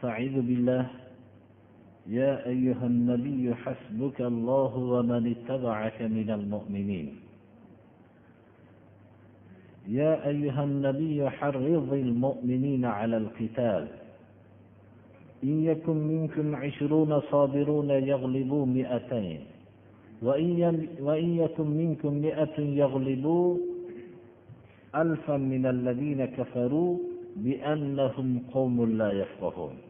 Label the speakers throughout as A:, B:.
A: أستعيذ بالله. يا أيها النبي حسبك الله ومن اتبعك من المؤمنين. يا أيها النبي حرض المؤمنين على القتال. إن يكن منكم عشرون صابرون يغلبوا مئتين. وإن يكن منكم مئة يغلبوا ألفا من الذين كفروا بأنهم قوم لا يفقهون.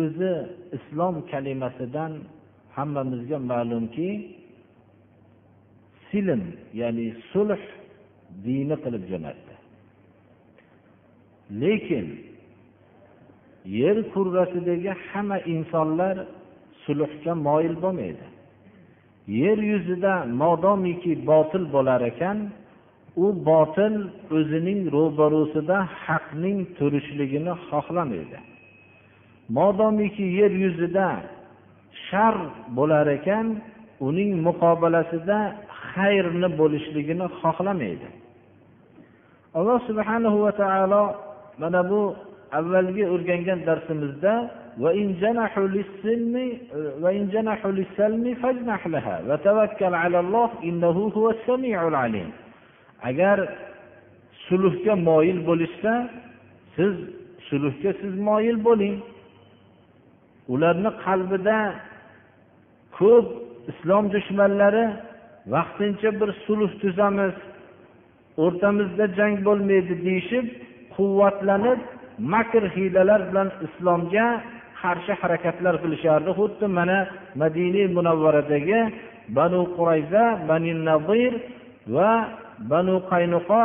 A: o'zi islom kalimasidan hammamizga ma'lumki silm ya'ni sulh dini qilib jo'natdi. Lekin yer kurrasidagi hamma insonlar sulhga moyil bo'lmaydi. Yer yuzida modomiki botil bo'lar ekan u botil o'zining ro'barusida haqning turishligini xohlamaydi. modomiki yer yuzida shar bo'lar ekan uning muqobilasida xayrni bo'lishligini xohlamaydi. Alloh subhana va taolo mana bu avvalgi o'rgangan darsimizda agar sulhga moyil bo'lishsa siz sulhga siz moyil bo'ling. Ularni qalbida ko'p islom dushmanlari vaqtincha bir sulh tuzamiz o'rtamizda jang bo'lmaydi deyishib quvvatlanib makr hiylalar bilan islomga qarshi harakatlar qilishardi. Xuddi mana madina munavvaradagi banu qurayza bani nazir va banu qaynuqo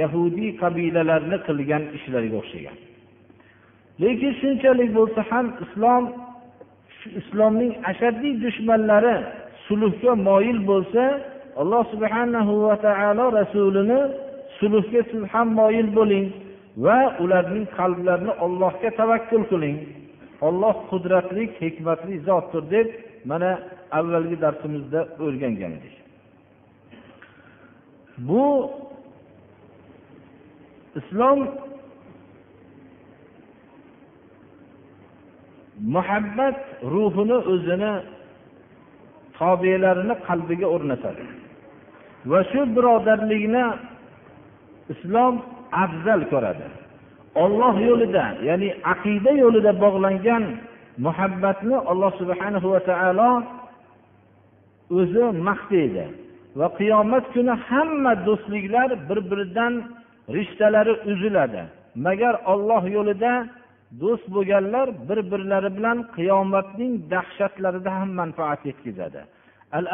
A: yahudiy qabilalarini qilgan ishlariga o'xshagan. Lekin shunchalik bo'lsa ham islom islomning ashaddiy dushmanlari sulhga moyil bo'lsa alloh subhanahu va taolo rasulini sulhga siz ham moyil bo'ling va ularning qalblarini ollohga tavakkul qiling. Olloh qudratli hikmatli zotdir deb mana avvalgi darsimizda o'rgangan edik bu islom muhabbat ruhini o'zini tobelarini qalbiga o'rnatadi. Va shu birodarlikni islom afzal ko'radi. Olloh yo'lida ya'ni aqida yo'lida bog'langan muhabbatni alloh subhanahu va taolo o'zi maqtaydi va qiyomat kuni hamma do'stliklar bir biridan rishtalari uziladi. Magar olloh yo'lida do'st bo'lganlar bir birlari bilan qiyomatning dahshatlarida ham manfaat yetkazadi. Al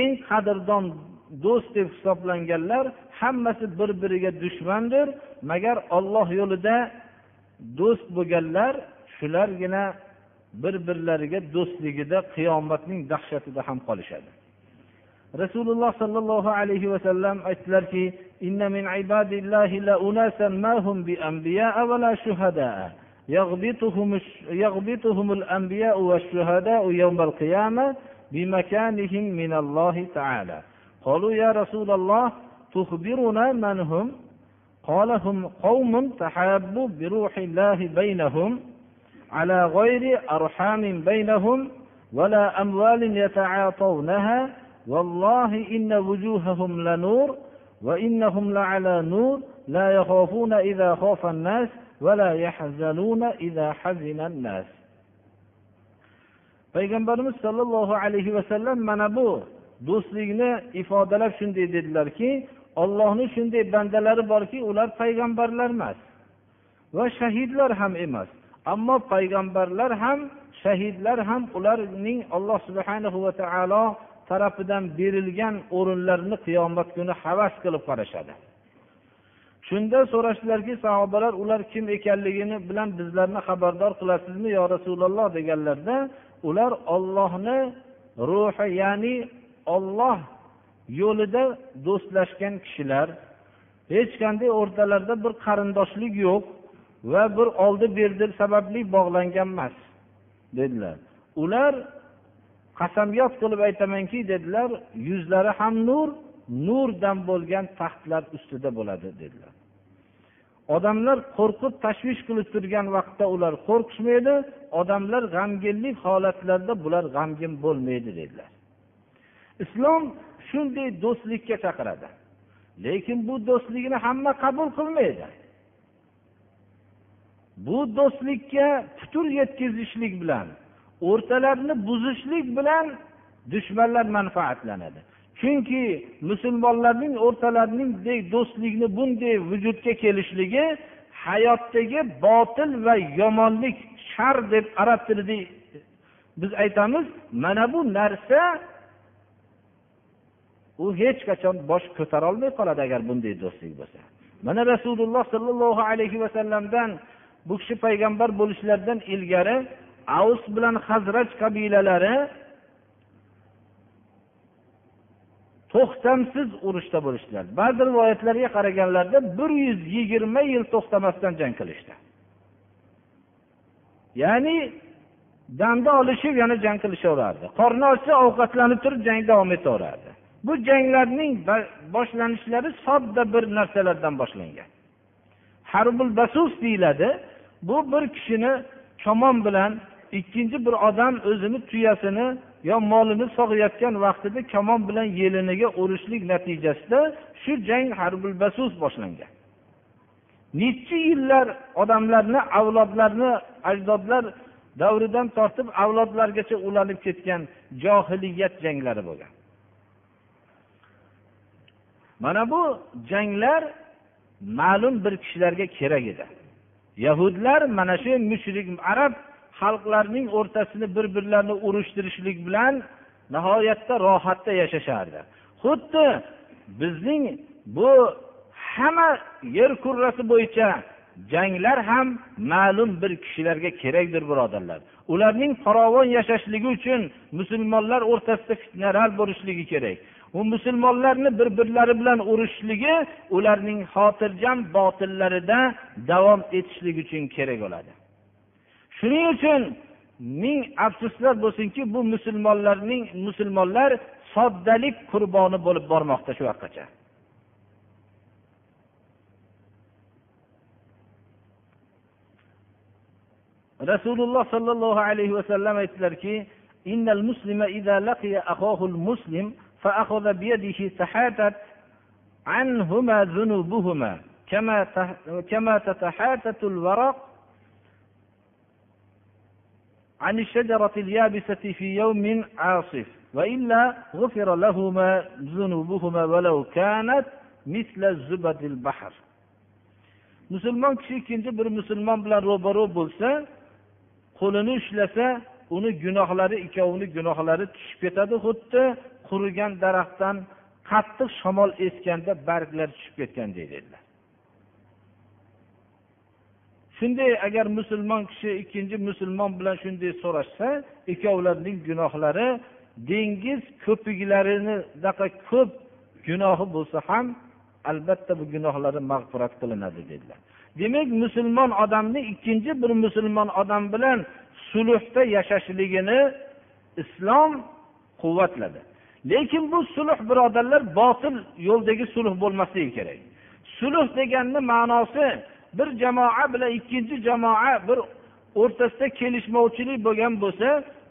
A: eng qadrdon do'st deb hisoblanganlar hammasi bir biriga dushmandir. Magar olloh yo'lida do'st bo'lganlar shulargina bir birlariga do'stligida qiyomatning dahshatida ham qolishadi. Rasululloh sollallohu alayhi vasallam aytdilarki يغبطهم يغبطهم الأنبياء والشهداء يوم القيامة بمكانهم من الله تعالى قالوا يا رسول الله تخبرنا من هم قال هم قوم تحابوا بروح الله بينهم على غير أرحام بينهم ولا أموال يتعاطونها والله إن وجوههم لنور وإنهم لعلى نور لا يخافون إذا خاف الناس ولا يحزنون إذا حزن الناس payg'ambarimiz sollallohu alayhi vasallam mana bu do'stlikni ifodalab shunday dedilarki ollohni shunday bandalari borki ular payg'ambarlar emas va shahidlar ham emas ammo payg'ambarlar ham shahidlar ham ularning alloh subhanahu va taolo tarafidan berilgan o'rinlarni qiyomat kuni havas qilib qarashadi. Shunda so'rashdilarki sahobalar ular kim ekanligini bilan bizlarni xabardor qilasizmi yo rasululloh? deganlarda ular ollohni ruhi ya'ni olloh yo'lida do'stlashgan kishilar hech qanday o'rtalarida bir qarindoshlik yo'q va bir oldi berdi sababli bog'langan emas dedilar. Ular qasamyod qilib aytamanki dedilar yuzlari ham nur nurdan bo'lgan taxtlar ustida bo'ladi dedilar. Odamlar qo'rqib tashvish qilib turgan vaqtda ular qo'rqishmaydi odamlar g'amginlik holatlarida bular g'amgin bo'lmaydi dedilar. Islom shunday do'stlikka chaqiradi lekin bu do'stlikni hamma qabul qilmaydi. Bu do'stlikka putur yetkazishlik bilan o'rtalarni buzishlik bilan dushmanlar manfaatlanadi. Chunki musulmonlarning o'rtalarining do'stlikni bunday vujudga kelishligi hayotdagi botil va yomonlik shar deb arab tilida biz aytamiz mana bu narsa u hech qachon bosh ko'tarolmay qoladi agar bunday do'stlik bo'lsa. Mana rasululloh sollallohu alayhi vasallamdan bu kishi payg'ambar bo'lishlaridan ilgari avs bilan hazraj qabilalari to'xtamsiz urushda bo'lishdilar. Ba'zi rivoyatlarga qaraganlarda bir yuz yigirma yil to'xtamasdan jang qilishdi. Ya'ni damda olishib yana jang qilishaverardi. Qorni ochsa ovqatlanib turib jang davom etaverardi. Bu janglarning boshlanishlari sodda bir narsalardan boshlangan. Harbul basus deyiladi. Bu bir kishini kamon bilan ikkinchi bir odam o'zini tuyasini yo molini sog'ayotgan vaqtida kamon bilan yeliniga urishlik natijasida shu jang harbul basus boshlangan. Necha yillar odamlarni avlodlarni ajdodlar davridan tortib avlodlargacha ulanib ketgan johiliyat janglari bo'lgan. Mana bu janglar ma'lum bir kishilarga kerak edi. Yahudlar mana shu mushrik arab xalqlarning o'rtasini bir birlarini urushtirishlik bilan nihoyatda rohatda yashashardi. Xuddi bizning bu hamma yer kurrasi bo'yicha janglar ham ma'lum bir kishilarga kerakdir birodarlar. Ularning farovon yashashligi uchun musulmonlar o'rtasida fitnalar bo'lishligi kerak. U musulmonlarni bir birlari bilan urushishligi ularning xotirjam botillarida davom etishligi uchun kerak bo'ladi. shuning uchun ming afsuslar bo'lsinki bu musulmonlarning musulmonlar soddalik qurboni bo'lib bormoqda shu vaqtgacha rasululloh sollallohu alayhi vasallam aytdilarki إن المسلم إذا لقي أخاه المسلم فأخذ بيده تحاتت عنهما ذنوبهما كما كما تتحاتت الورق عن الشجرة اليابسة في يوم عاصف وإلا غفر لهما ذنوبهما ولو كانت مثل زبد البحر musulmon kishi ikkinchi bir musulmon bilan ro'baro bo'lsa qo'lini ushlasa uni gunohlari ikkovini gunohlari tushib ketadi xuddi qurigan daraxtdan qattiq shamol esganda barglar tushib ketganday dedilar Shunday agar musulmon kishi ikkinchi musulmon bilan shunday so'rashsa ikkovlarining gunohlari dengiz ko'piklarindaqa ko'p gunohi bo'lsa ham albatta bu gunohlari mag'firat qilinadi dedilar. Demak musulmon odamni ikkinchi bir musulmon odam bilan sulhda yashashligini islom quvvatladi. Lekin bu sulh birodarlar botil yo'ldagi sulh bo'lmasligi kerak. Sulh deganni ma'nosi bir jamoa bilan ikkinchi jamoa bir o'rtasida kelishmovchilik bo'lgan bo'lsa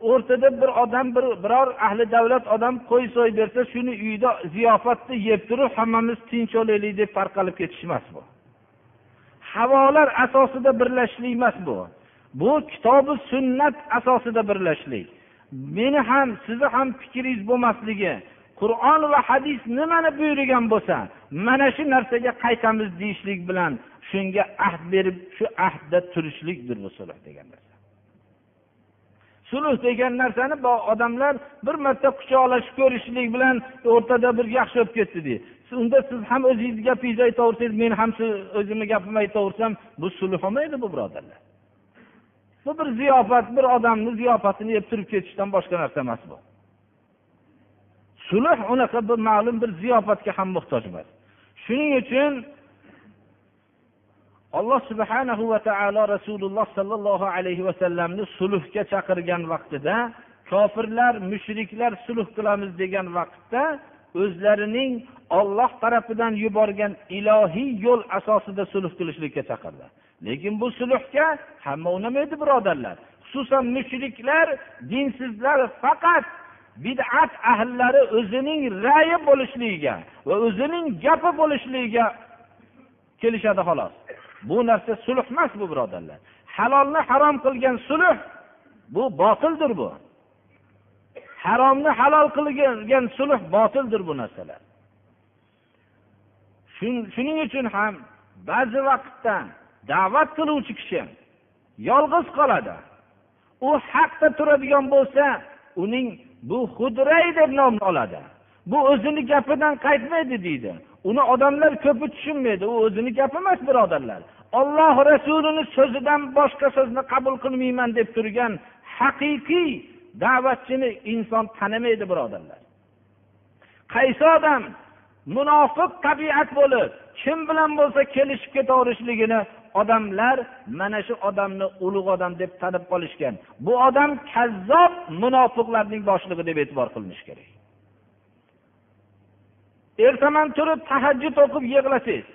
A: o'rtada bir odam bir biror ahli davlat odam qo'y so'y bersa shuni uyda ziyofatni yeb turib hammamiz tinch olaylik deb tarqalib ketish emas bu. Havolar asosida birlashishlik emas bu. Bu kitobi sunnat asosida birlashishlik. Meni ham sizni ham fikringiz bo'lmasligi qur'on va hadis nimani buyurgan bo'lsa mana shu narsaga qaytamiz deyishlik bilan shunga ahd berib shu ahdda turishlikdir bu sulh degan narsa. Sulh degan narsani odamlar bir marta quchoqlashib ko'rishlik bilan o'rtada bir yaxshi bo'lib ketdi deydi. Unda siz ham o'zingizni gapingizni aytaversangiz men ham shu o'zimni gapimni aytaversam bu sulh bo'lmaydi bu birodarlar. Bu bir ziyofat bir odamni ziyofatini yeb turib ketishdan boshqa narsa emas bu. Sulh unaqa bir ma'lum bir ziyofatga ham muhtoj emas. Shuning uchun alloh subhanahu va taolo rasululloh sollallohu alayhi vasallamni sulhga chaqirgan vaqtida kofirlar mushriklar sulh qilamiz degan vaqtda o'zlarining olloh tarafidan yuborgan ilohiy yo'l asosida sulh qilishlikka chaqirdi. Lekin bu sulhga hamma unamaydi birodarlar. Xususan mushriklar dinsizlar faqat bid'at ahllari o'zining rayi bo'lishligiga va o'zining gapi bo'lishligiga kelishadi xolos. Bu narsa sulh emas bu birodarlar. Halolni harom qilgan sulh bu botildir bu. Haromni halol qilgan sulh botildir bu narsalar. Shuning uchun ham ba'zi vaqtda da'vat qiluvchi kishi yolg'iz qoladi. U haqda turadigan bo'lsa uning bu hudray deb nom oladi. Bu o'zini gapidan qaytmaydi deydi. Uni odamlar ko'pi tushunmaydi. U o'zini gapi emas birodarlar olloh rasulini so'zidan boshqa so'zni qabul qilmayman deb turgan haqiqiy da'vatchini inson tanimaydi birodarlar qaysi odam munofiq tabiat bo'lib kim bilan bo'lsa kelishib ketaverishligini odamlar mana shu odamni ulug' odam deb tanib qolishgan. Bu odam kazzob munofiqlarning boshlig'i deb e'tibor qilinishi kerak. Ertaman turib tahajjud o'qib yig'lasangiz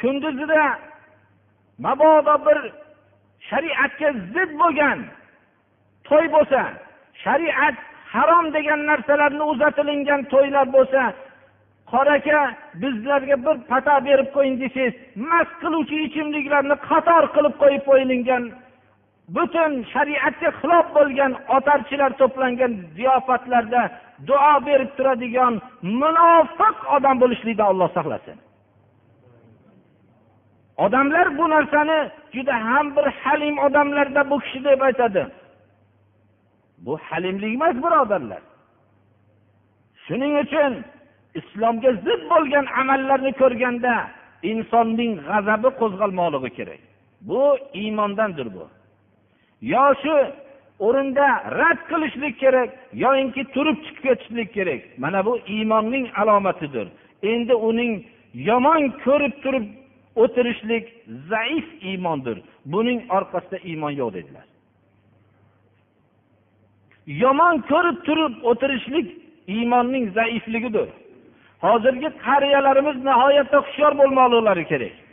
A: kunduzida mabodo bir shariatga zid bo'lgan to'y bo'lsa shariat harom degan narsalarni uzatilingan to'ylar bo'lsa qora aka bizlarga bir pata berib qo'ying desangiz mast qiluvchi ichimliklarni qator qilib qo'yib qo'yilgan butun shariatga xilof bo'lgan otarchilar to'plangan ziyofatlarda duo berib turadigan munofiq odam bo'lishlikdan olloh saqlasin. Odamlar bu narsani juda ham bir halim odamlarda bu kishi deb aytadi. Bu halimlik emas birodarlar. Shuning uchun islomga zid bo'lgan amallarni ko'rganda insonning g'azabi qo'zg'almoqligi kerak. Bu iymondandir bu. Yo shu o'rinda rad qilishlik kerak yoyinki turib chiqib ketishlik kerak. Mana bu iymonning alomatidir. Endi uning yomon ko'rib turib o'tirishlik zaif iymondir. Buning orqasida iymon yo'q dedilar. Yomon ko'rib turib o'tirishlik iymonning zaifligidir. Hozirgi qariyalarimiz nihoyatda hushyor bo'lmoqliklari kerak.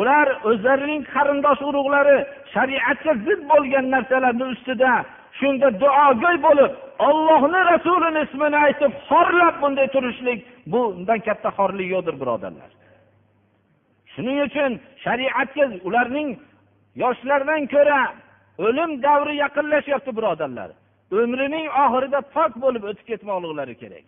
A: Ular o'zlarining qarindosh urug'lari shariatga zid bo'lgan narsalarni ustida shunda duogo'y bo'lib ollohni rasulini ismini aytib xorlab bunday turishlik bundan katta xorlik yo'qdir birodarlar. Shuning uchun shariatga ularning yoshlardan ko'ra o'lim davri yaqinlashyapti birodarlar. Umrining oxirida pok bo'lib o'tib ketmoqliklari kerak.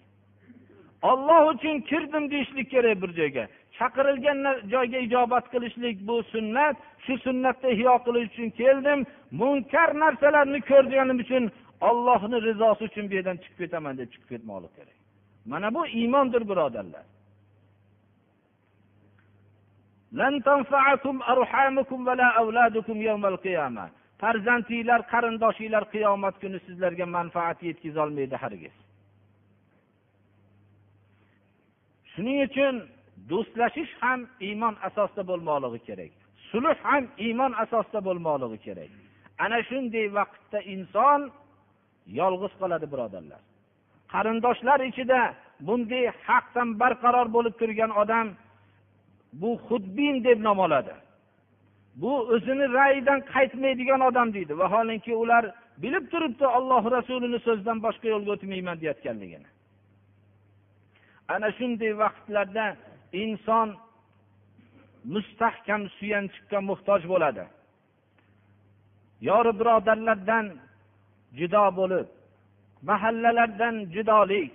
A: Olloh uchun kirdim deyishlik kerak bir joyga. Chaqirilgan joyga ijobat qilishlik bu sunnat. Shu sunnatni ihyo qilish uchun keldim. Munkar narsalarni ko'rganim uchun ollohni rizosi uchun bu yerdan chiqib ketaman deb chiqib ketmoqlik kerak. Mana bu iymondir birodarlar. Farzandinglar qarindoshinglar qiyomat kuni sizlarga manfaat yetkazolmaydi hargiz. Shuning uchun do'stlashish ham iymon asosida bo'lmoqligi kerak. Sulh ham iymon asosida bo'lmoqligi kerak. Ana shunday vaqtda inson yolg'iz qoladi birodarlar. Qarindoshlar ichida bunday haqdan barqaror bo'lib turgan odam bu xudbin deb nom oladi. Bu o'zini rayidan qaytmaydigan odam deydi. Vaholanki ular bilib turibdi olloh rasulini so'zidan boshqa yo'lga o'tmayman deyotganligini. Ana shunday vaqtlarda inson mustahkam suyanchiqqa muhtoj bo'ladi. Yori birodarlardan judo bo'lib mahallalardan judolik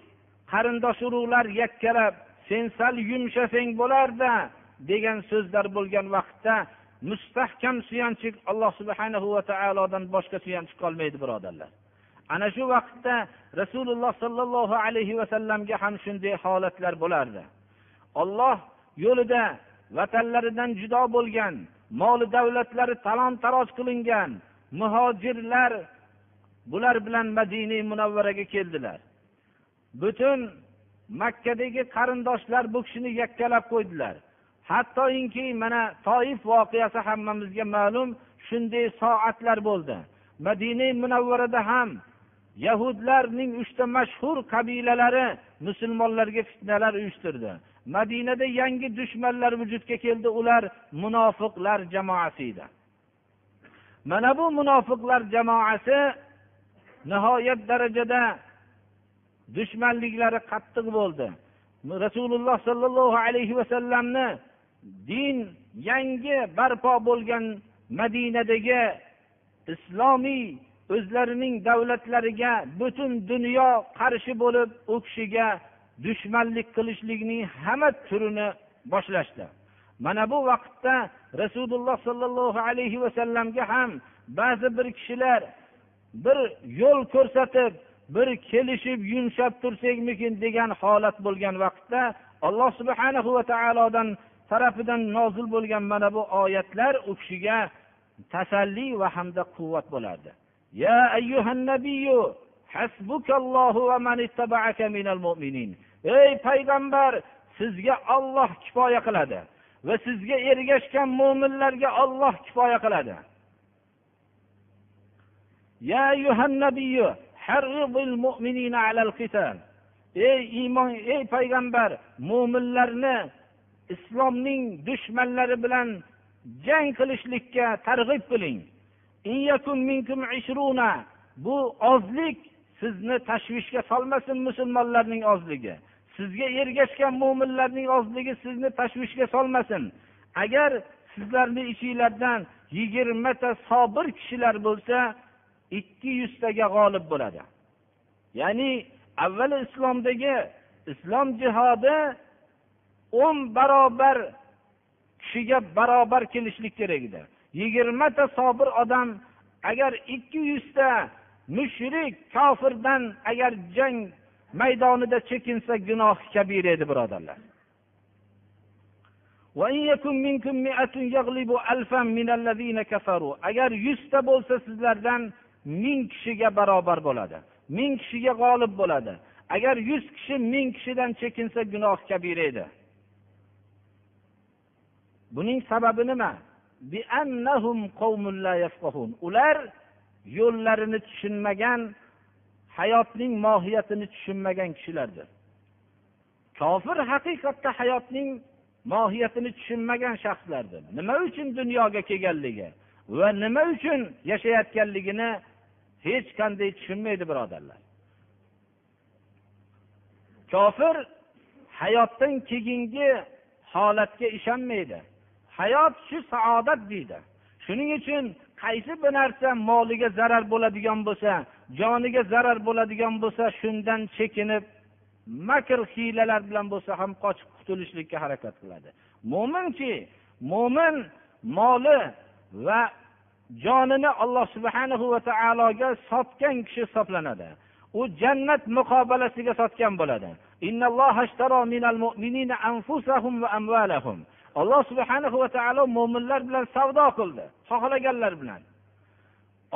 A: qarindosh urug'lar yakkalab sen sal yumshasang bo'larda degan so'zlar bo'lgan vaqtda mustahkam suyanchiq alloh subhanahu va taolodan boshqa suyanchiq qolmaydi birodarlar. Ana shu vaqtda rasululloh sollallohu alayhi vasallamga ham shunday holatlar bo'lardi. Olloh yo'lida vatanlaridan judo bo'lgan moli davlatlari talon taroj qilingan muhojirlar bular bilan madina munavvaraga keldilar. Butun makkadagi qarindoshlar bu kishini yakkalab qo'ydilar. Hattoki mana toif voqeasi hammamizga ma'lum shunday soatlar bo'ldi. Madina munavvarada ham yahudlarning uchta mashhur qabilalari musulmonlarga fitnalar uyushtirdi. Madinada yangi dushmanlar vujudga keldi. Ular munofiqlar jamoasi edi mana bu munofiqlar jamoasi nihoyat darajada dushmanliklari qattiq bo'ldi. Rasululloh sollallohu alayhi vasallamni din yangi barpo bo'lgan madinadagi islomiy o'zlarining davlatlariga butun dunyo qarshi bo'lib u kishiga dushmanlik qilishlikning hamma turini boshlashdi. Mana bu vaqtda rasululloh sollallohu alayhi vasallamga ham ba'zi bir kishilar bir yo'l ko'rsatib bir kelishib yumshab tursakmikin degan holat bo'lgan vaqtda alloh subhanahu va taolodan tarafidan nozil bo'lgan mana bu oyatlar u kishiga tasalli va hamda quvvat bo'lardi. Ya ayyuhan nabiyyu hasbukallohu va man ittaba'aka minal mu'minin. Ey payg'ambar sizga olloh kifoya qiladi va sizga ergashgan mo'minlarga olloh kifoya qiladi. Ya ayyuhan mu'minina alal qital. Ey iymon ey payg'ambar mo'minlarni islomning dushmanlari bilan jang qilishlikka targ'ib qiling. Bu ozlik sizni tashvishga solmasin musulmonlarning ozligi. Sizga ergashgan mo'minlarning ozligi sizni tashvishga solmasin. Agar sizlarni ichinglardan yigirmata sobir kishilar bo'lsa ikki yuztaga g'olib bo'ladi. Ya'ni avval islomdagi islom jihodi o'n barobar kishiga barobar kelishlik kerak edi. Yigirmata sobir odam agar ikki yuzta mushrik kofirdan agar jang maydonida chekinsa gunoh kabira edi birodarlar. Agar yuzta bo'lsa sizlardan ming kishiga barobar bo'ladi ming kishiga g'olib bo'ladi. Agar yuz kishi ming kishidan chekinsa gunoh kabira edi. Buning sababi nima? Ular yo'llarini tushunmagan hayotning mohiyatini tushunmagan kishilardir. Kofir haqiqatda hayotning mohiyatini tushunmagan shaxslardir. Nima uchun dunyoga kelganligi va nima uchun yashayotganligini hech qanday tushunmaydi birodarlar. Kofir hayotdan keyingi holatga ishonmaydi. Hayot shu saodat deydi. Shuning uchun qaysi bir narsa moliga zarar bo'ladigan bo'lsa joniga zarar bo'ladigan bo'lsa shundan chekinib makr hiylalar bilan bo'lsa ham qochib qutulishlikka harakat qiladi. Mo'minchi mo'min moli va jonini alloh subhanahu va taologa sotgan kishi hisoblanadi. U jannat muqobalasiga sotgan bo'ladi. Alloh subhanahu va taolo mo'minlar bilan savdo qildi xohlaganlar bilan.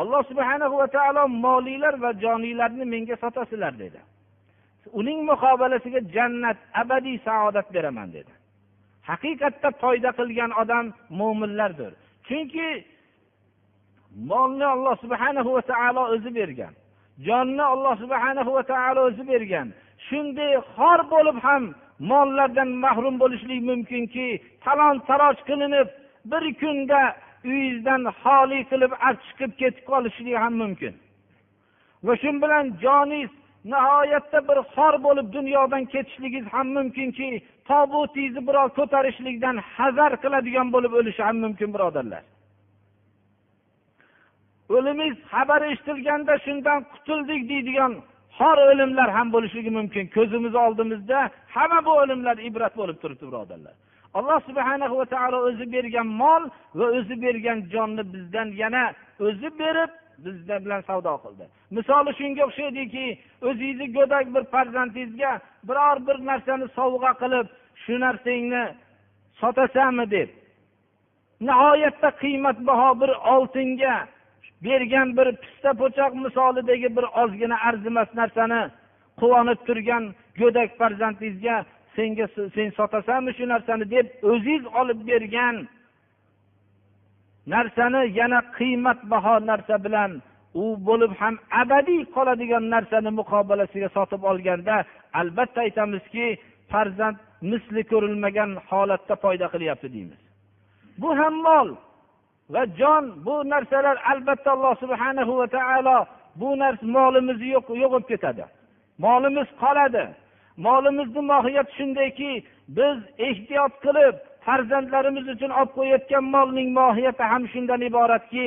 A: Alloh subhanahu va taolo molinglar va joninglarni menga sotasizlar dedi. Uning muqobalasiga jannat abadiy saodat beraman dedi. Haqiqatda foyda qilgan odam mo'minlardir chunki molni alloh subhanahu va taolo o'zi bergan jonni alloh subhanahu va taolo o'zi bergan. Shunday xor bo'lib ham mollardan mahrum bo'lishlik mumkinki talon taroj qilinib bir kunda uyingizdan xoli qilib olib chiqib ketib qolishlik ham mumkin. Va shu bilan joningiz nihoyatda bir xor bo'lib dunyodan ketishligingiz ham mumkinki tobutingizni birov ko'tarishlikdan hazar qiladigan bo'lib o'lishi ham mumkin birodarlar. O'limiz xabari eshitilganda shundan qutuldik deydigan xor o'limlar ham bo'lishligi mumkin. Ko'zimiz oldimizda hamma bu o'limlar ibrat bo'lib turibdi birodarlar. Alloh subhana va taolo o'zi bergan mol va o'zi bergan jonni bizdan yana o'zi berib bizlar bilan savdo qildi. Misoli shunga o'xshaydiki o'zingizni go'dak bir farzandingizga biror bir narsani sovg'a qilib shu narsangni sotasanmi deb nihoyatda qiymatbaho bir oltinga bergan bir pista po'choq misolidagi bir ozgina arzimas narsani quvonib turgan go'dak farzandingizga senga sen sotasanmi shu narsani deb o'ziz olib bergan narsani yana qiymatbaho narsa bilan u bo'lib ham abadiy qoladigan narsani muqobalasiga sotib olganda albatta aytamizki farzand misli ko'rilmagan holatda foyda qilyapti deymiz. Bu ham mol va jon bu narsalar albatta alloh subhanahu va taolo bu narsa molimiz yo'q bo'lib ketadi. Molimiz qoladi. Molimizni mohiyati shundayki biz ehtiyot qilib farzandlarimiz uchun olib qo'yayotgan molning mohiyati ham shundan iboratki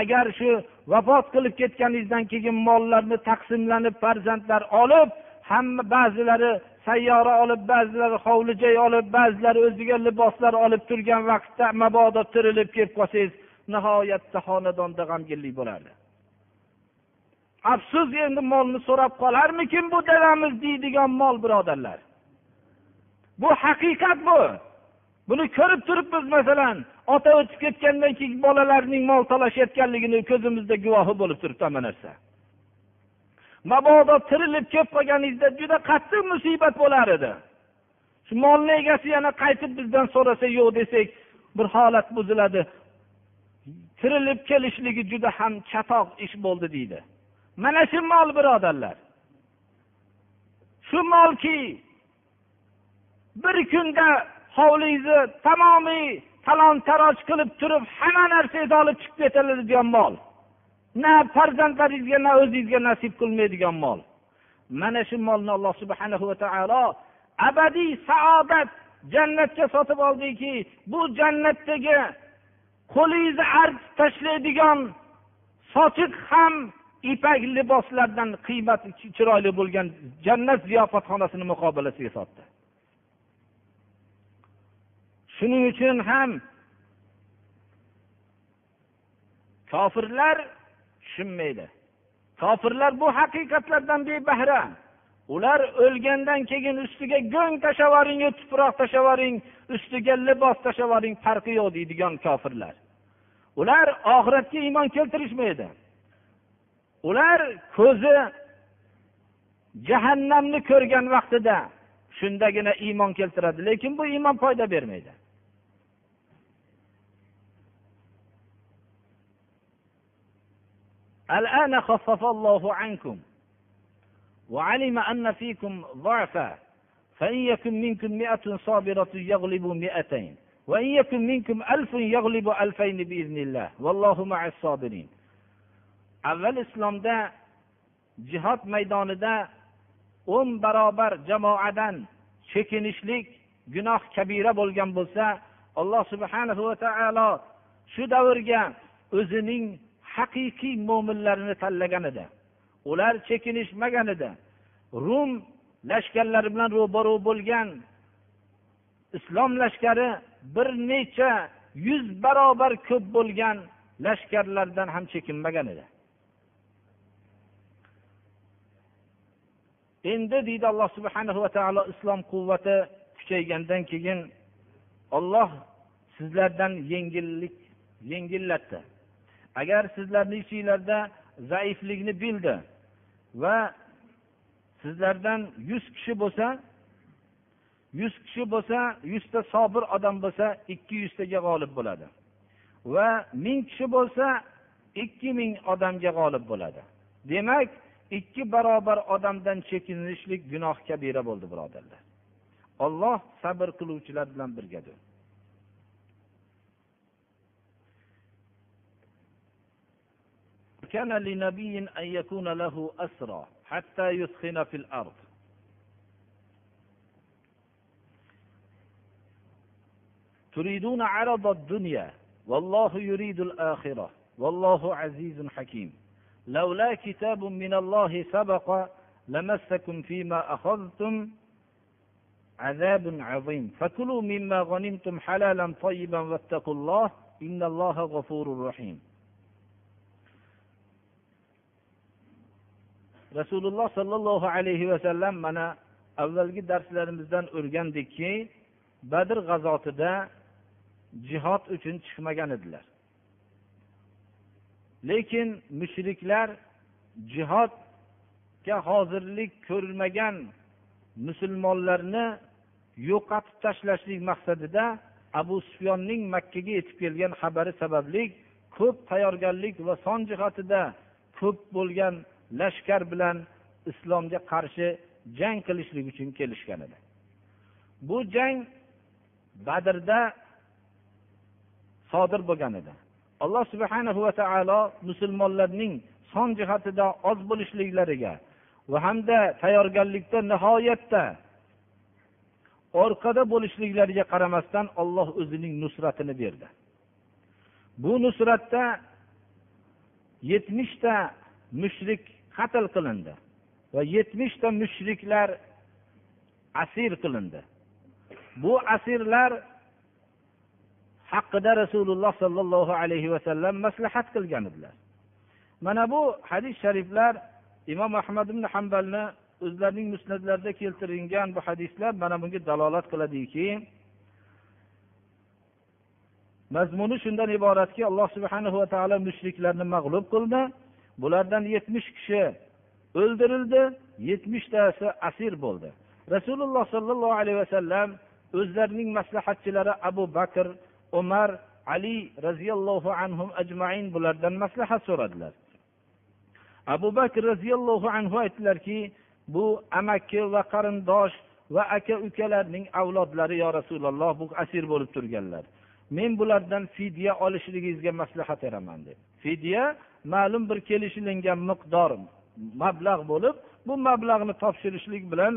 A: agar shu vafot qilib ketganingizdan keyin mollarni taqsimlanib farzandlar olib hamma ba'zilari sayyora olib ba'zilari hovli joy olib ba'zilari o'ziga liboslar olib turgan vaqtda mabodo tirilib kelib qolsangiz nihoyatda xonadonda g'amginlik bo'lardi. Afsus endi molni so'rab qolarmikin bu dadamiz deydigan mol birodarlar? Bu haqiqat bu. Buni ko'rib turibmiz masalan ota o'tib ketgandan keyin bolalarning mol talashayotganligini ko'zimizda guvohi bo'lib turibdi hamma narsa. Mabodo tirilib kelib qolganingizda juda qattiq musibat bo'lar edi. Shu molni egasi yana qaytib bizdan so'rasa yo'q desak bir holat buziladi. Tirilib kelishligi juda ham chatoq ish bo'ldi deydi. Mana shu mol birodarlar. Shu molki bir kunda hovlingizni tamomiy talon taroj qilib turib hamma narsangizni olib chiqib ketaveradigan mol. Na farzandlaringizga na o'zingizga nasib qilmaydigan mol. Mana shu molni alloh subhana va taolo abadiy saodat jannatga sotib oldiki bu jannatdagi qo'lingizni artib tashlaydigan sochiq ham ipak liboslardan qiymati chiroyli bo'lgan jannat ziyofatxonasini muqobalasiga sotdi. Shuning uchun ham kofirlar tushunmaydi. Kofirlar bu haqiqatlardan bebahra ular o'lgandan keyin ustiga go'ng tashlab tuproq tashlab ustiga libos tashlab farqi yo'q deydigan kofirlar. Ular oxiratga iymon keltirishmaydi. ular ko'zi jahannamni ko'rgan vaqtida shundagina iymon keltiradi lekin bu iymon foyda bermaydi الآن خفف الله عنكم وعلم أن فيكم ضعفا فإن يكن منكم مئة صابرة يغلب مئتين وإن يكن منكم ألف يغلب ألفين بإذن الله والله مع الصابرين avval islomda jihod maydonida o'n barobar jamoadan chekinishlik gunoh kabira bo'lgan bo'lsa alloh subhanahu va taolo shu davrga o'zining haqiqiy mo'minlarini tanlagan edi. Ular chekinishmagan edi. Rum lashkarlari bilan ro'baru bo'lgan islom lashkari bir necha yuz barobar ko'p bo'lgan lashkarlardan ham chekinmagan edi. Endi deydi alloh subhana va taolo islom quvvati kuchaygandan keyin olloh sizlardan yengillik yengillatdi. Agar sizlarni ichinglarda zaiflikni bildi va sizlardan yuz kishi bo'lsa yuz kishi bo'lsa yuzta sobir odam bo'lsa ikki yuztaga g'olib bo'ladi va ming kishi bo'lsa ikki ming odamga g'olib bo'ladi. Demak ikki barobar odamdan chekinishlik gunoh kabira bo'ldi birodarlar olloh sabr qiluvchilar bilan birgadir كان لنبي أن يكون له أسرى حتى يثخن في الأرض تريدون عرض الدنيا والله يريد الآخرة والله عزيز حكيم لولا كتاب من الله سبق لمسكم فيما أخذتم عذاب عظيم فكلوا مما غنمتم حلالا طيبا واتقوا الله إن الله غفور رحيم rasululloh sollallohu alayhi vasallam mana avvalgi darslarimizdan o'rgandikki badr g'azotida jihod uchun chiqmagan edilar Lekin mushriklar jihodga hozirlik ko'rmagan musulmonlarni yo'qotib tashlashlik maqsadida abu sufyonning makkaga yetib kelgan xabari sababli ko'p tayyorgarlik va son jihatida ko'p bo'lgan lashkar bilan islomga qarshi jang qilishlik uchun kelishgan edi. Bu jang badrda sodir bo'lgan edi. Alloh subhana va taolo musulmonlarning son jihatida oz bo'lishliklariga va hamda tayyorgarlikda nihoyatda orqada bo'lishliklariga qaramasdan olloh o'zining nusratini berdi. Bu nusratda yetmishta mushrik qatl qilindi va yetmishta mushriklar asir qilindi. Bu asirlar haqida rasululloh sollallohu alayhi vasallam maslahat qilgan edilar. Mana bu hadis shariflar imom ahmad ibn hambalni o'zlarining musnatlarida keltirilgan bu hadislar mana bunga dalolat qiladiki mazmuni shundan iboratki alloh subhana va taolo mushriklarni mag'lub qildi. Bulardan yetmish kishi o'ldirildi yetmishtasi asir bo'ldi. Rasululloh sollallohu alayhi vasallam o'zlarining maslahatchilari abu bakr umar ali roziyallohu anhu ajmain bulardan maslahat so'radilar. Abu bakr roziyallohu anhu aytdilarki bu amaki va qarindosh va aka ukalarning avlodlari yo rasululloh bu asir bo'lib turganlar. Men bulardan fidya olishligingizga maslahat beraman deb fidya ma'lum bir kelishilingan miqdor mablag' bo'lib bu mablag'ni topshirishlik bilan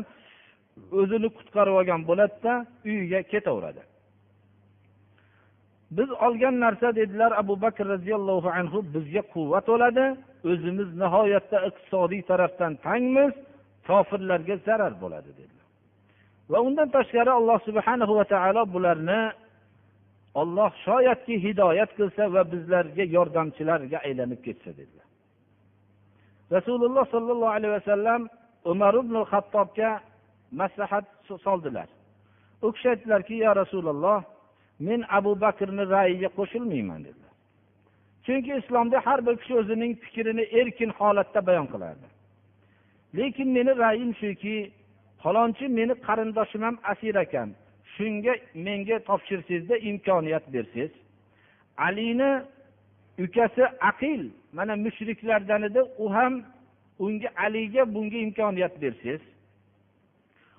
A: o'zini qutqarib olgan bo'ladida uyiga ketaveradi. Biz olgan narsa dedilar abu bakr roziyallohu anhu bizga quvvat bo'ladi o'zimiz nihoyatda iqtisodiy tarafdan tangmiz kofirlarga zarar bo'ladi dedilar. Va undan tashqari alloh subhanahu va taolo bularni olloh shoyatki hidoyat qilsa va bizlarga yordamchilarga aylanib ketsa dedilar. Rasululloh sollallohu alayhi vasallam umar ibn xattobga maslahat soldilar. U kishi aytdilarki yo rasululloh men abu bakrni rayiga qo'shilmayman dedilar. Chunki islomda har bir kishi o'zining fikrini erkin holatda bayon qilardi. Lekin meni ra'yim shuki falonchi meni qarindoshim ham asir ekan. Shunga menga topshirsangizda imkoniyat bersangiz. Alini ukasi aqil mana mushriklardan edi u ham unga aliga bunga imkoniyat bersangiz.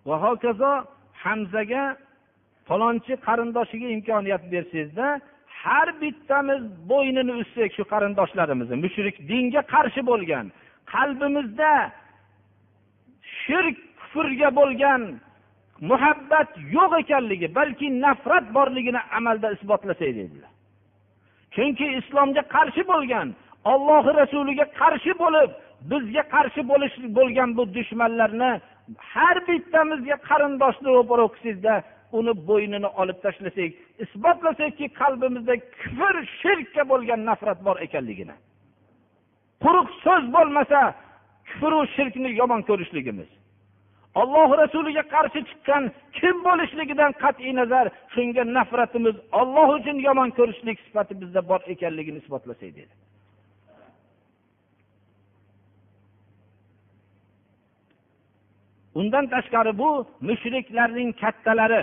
A: Va hokazo hamzaga falonchi qarindoshiga imkoniyat bersangizda har bittamiz bo'ynini uzsak shu qarindoshlarimizni mushrik dinga qarshi bo'lgan qalbimizda shirk kufrga bo'lgan muhabbat yo'q ekanligi balki nafrat borligini amalda isbotlasak dedilar chunki islomga qarshi bo'lgan ollohi rasuliga qarshi bo'lib bizga qarshi bo'lish bo'lgan bu dushmanlarni har bittamizga qarindoshni ro'para qilsangizda uni bo'ynini olib tashlasak isbotlasakki qalbimizda kufr shirkka bo'lgan nafrat bor ekanligini. Quruq so'z bo'lmasa kufru shirkni yomon ko'rishligimiz. Olloh rasuliga qarshi chiqqan kim bo'lishligidan qat'iy nazar shunga nafratimiz olloh uchun yomon ko'rishlik sifati bizda bor ekanligini isbotlasak dedi. Undan tashqari bu mushriklarning kattalari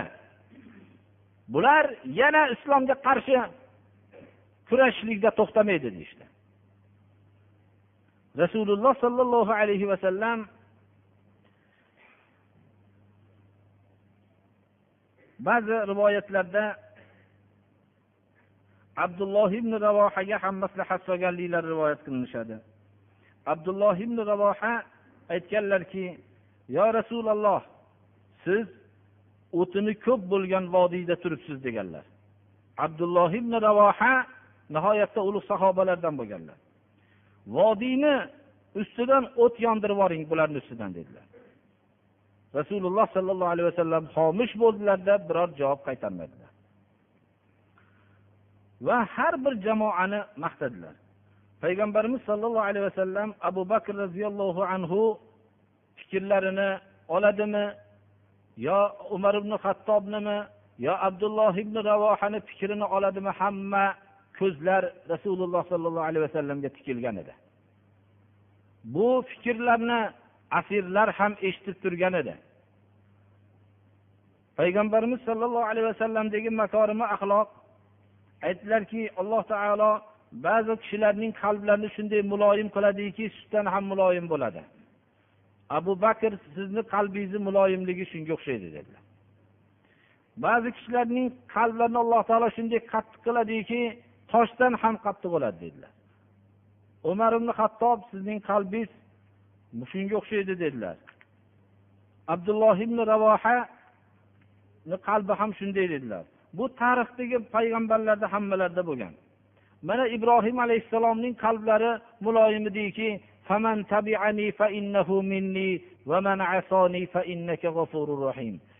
A: bular yana islomga qarshi kurashishlikda to'xtamaydi deyishdi. Rasululloh sollallohu alayhi vasallam ba'zi rivoyatlarda abdulloh ibn ravohaga ham maslahat solganliklari rivoyat qilinishadi. Abdulloh ibn ravoha aytganlarki yo rasululloh siz o'tini ko'p bo'lgan vodiyda turibsiz deganlar. Abdulloh ibn ravoha nihoyatda ulug' sahobalardan bo'lganlar. Vodiyni ustidan o't yondirib yuboring bularni ustidan dedilar. Rasululloh sollallohu alayhi vasallam xomush bo'ldilarda biror javob qaytarmadilar. Va har bir jamoani maqtadilar. Payg'ambarimiz sollallohu alayhi vasallam abu bakr roziyallohu anhu fikrlarini oladimi yo umar ibn hattobnimi yo abdulloh ibn ravohani fikrini oladimi hamma ko'zlar rasululloh sollallohu alayhi vasallamga tikilgan edi. Bu fikrlarni asirlar ham eshitib turgan edi. Payg'ambarimiz sollallohu alayhi vasallamdagi makorimi axloq aytdilarki alloh taolo ba'zi kishilarning qalblarini shunday muloyim qiladiki sutdan ham muloyim bo'ladi. Abu bakr sizni qalbingizni muloyimligi shunga o'xshaydi dedilar. Ba'zi kishilarning qalblarini alloh taolo shunday qattiq qiladiki toshdan ham qattiq bo'ladi dedilar. Umar ibn hattob sizning qalbingiz shunga o'xshaydi dedilar. Abdulloh ibn ravohani qalbi ham shunday dedilar. Bu tarixdagi payg'ambarlarda hammalarda bo'lgan. Mana ibrohim alayhissalomning qalblari muloyim ediki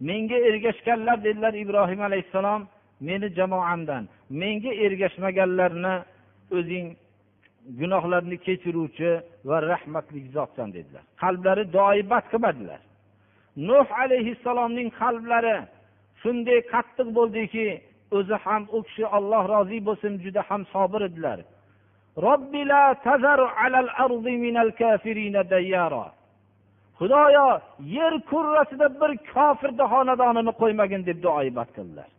A: menga ergashganlar dedilar ibrohim alayhissalom meni jamoamdan. Menga ergashmaganlarni o'zing gunohlarni kechiruvchi va rahmatli zotsan dedilar. Qalblari doibat qilmadilar. Nuh alayhissalomning qalblari shunday qattiq bo'ldiki o'zi ham u kishi olloh rozi bo'lsin juda ham sobir edilar. Xudoyo yer kurrasida bir kofirni xonadonini qo'ymagin deb duoibat qildilar.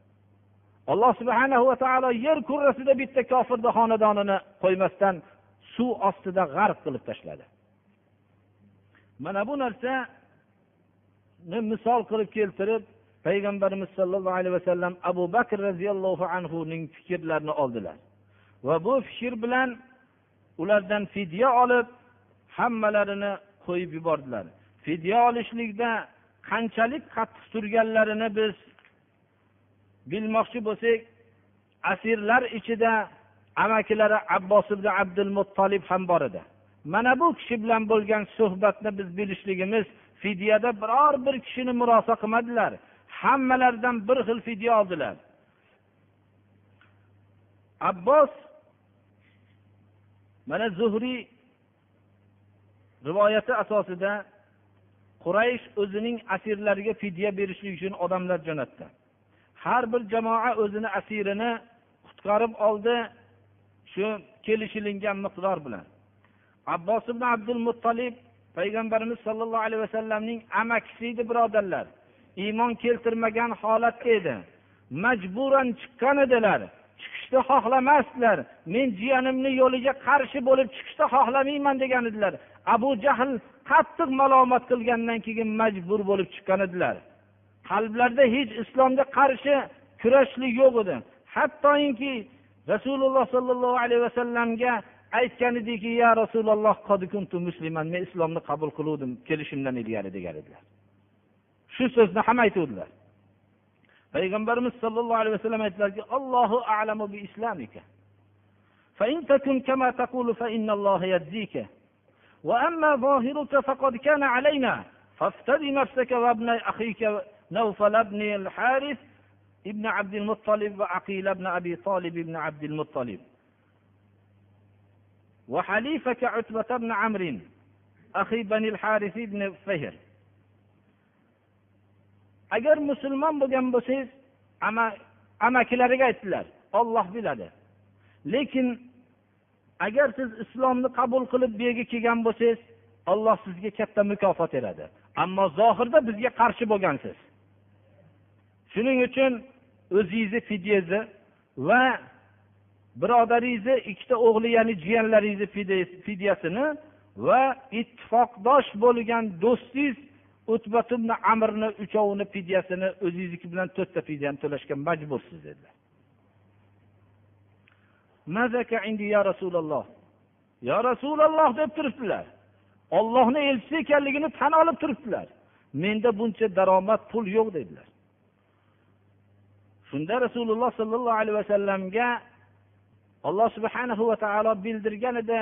A: Alloh subhana va taolo yer kurrasida bitta kofirni xonadonini qo'ymasdan suv ostida g'arq qilib tashladi. Mana bu narsani misol qilib keltirib payg'ambarimiz sollallohu alayhi vasallam abu bakr roziyallohu anhuning fikrlarini oldilar. Va bu fikr bilan ulardan fidya olib hammalarini qo'yib yubordilar. Fidya olishlikda qanchalik qattiq turganlarini biz bilmoqchi bo'lsak asirlar ichida amakilari abbos ibn abdul muttolib ham bor edi. Mana bu kishi bilan bo'lgan suhbatni biz bilishligimiz fidyada biror bir kishini murosa qilmadilar. Hammalaridan bir xil fidya oldilar. Abbos mana zuhriy rivoyati asosida quraysh o'zining asirlariga fidya berishlik uchun odamlar jo'natdi. Har bir jamoa o'zini asirini qutqarib oldi shu kelishilingan miqdor bilan. Abbos ibn abdul muttolib payg'ambarimiz sollallohu alayhi vasallamning amakisi edi birodarlar. Iymon keltirmagan holatda edi. Majburan chiqqan edilar. Chiqishni xohlamasdilar. Men jiyanimni yo'liga qarshi bo'lib chiqishni xohlamayman degan edilar. Abu jahl qattiq malomat qilgandan keyin majbur bo'lib chiqqan edilar. Qalblarida hech islomga qarshi kurashlik yo'q edi. Hattoki rasululloh sollallohu alayhi vasallamga aytgan ediki ya rasululloh men islomni qabul qiluvdim kelishimdan ilgari degan edilar. Shu so'zni ham aytuvdilar. Payg'ambarimiz sollallohu alayhi vasallam aytdilarki allohu alamu bi islamika فإن تكن كما تقول فإن الله يجزيك وأما ظاهرك فقد كان علينا فافتد نفسك وابن أخيك نوفل بن الحارث ابن عبد المطلب وعقيل بن أبي طالب بن عبد المطلب وحليفك عتبة بن عمرو أخي بني الحارث بن فهر agar musulmon bo'lgan bo'lsangiz amakilariga aytdilar olloh biladi. Lekin agar siz islomni qabul qilib bu yerga kelgan bo'lsangiz olloh sizga katta mukofot beradi. Ammo zohirda bizga qarshi bo'lgansiz. Shuning uchun o'zingizni fidyangizni va birodaringizni ikkita o'g'li ya'ni jiyanlaringizni fidyasini va ittifoqdosh bo'lgan do'stingiz amrni uchovini fidyasini o'zingizniki bilan to'rtta fidyani to'lashga majbursiz dedilar. Ya rasululloh. Yo rasululloh deb turibdilar. Ollohni elchisi ekanligini tan olib turibdilar. Menda buncha daromad pul yo'q dedilar. Shunda rasululloh sollallohu alayhi vasallamga alloh subhanahu va taolo bildirgan edi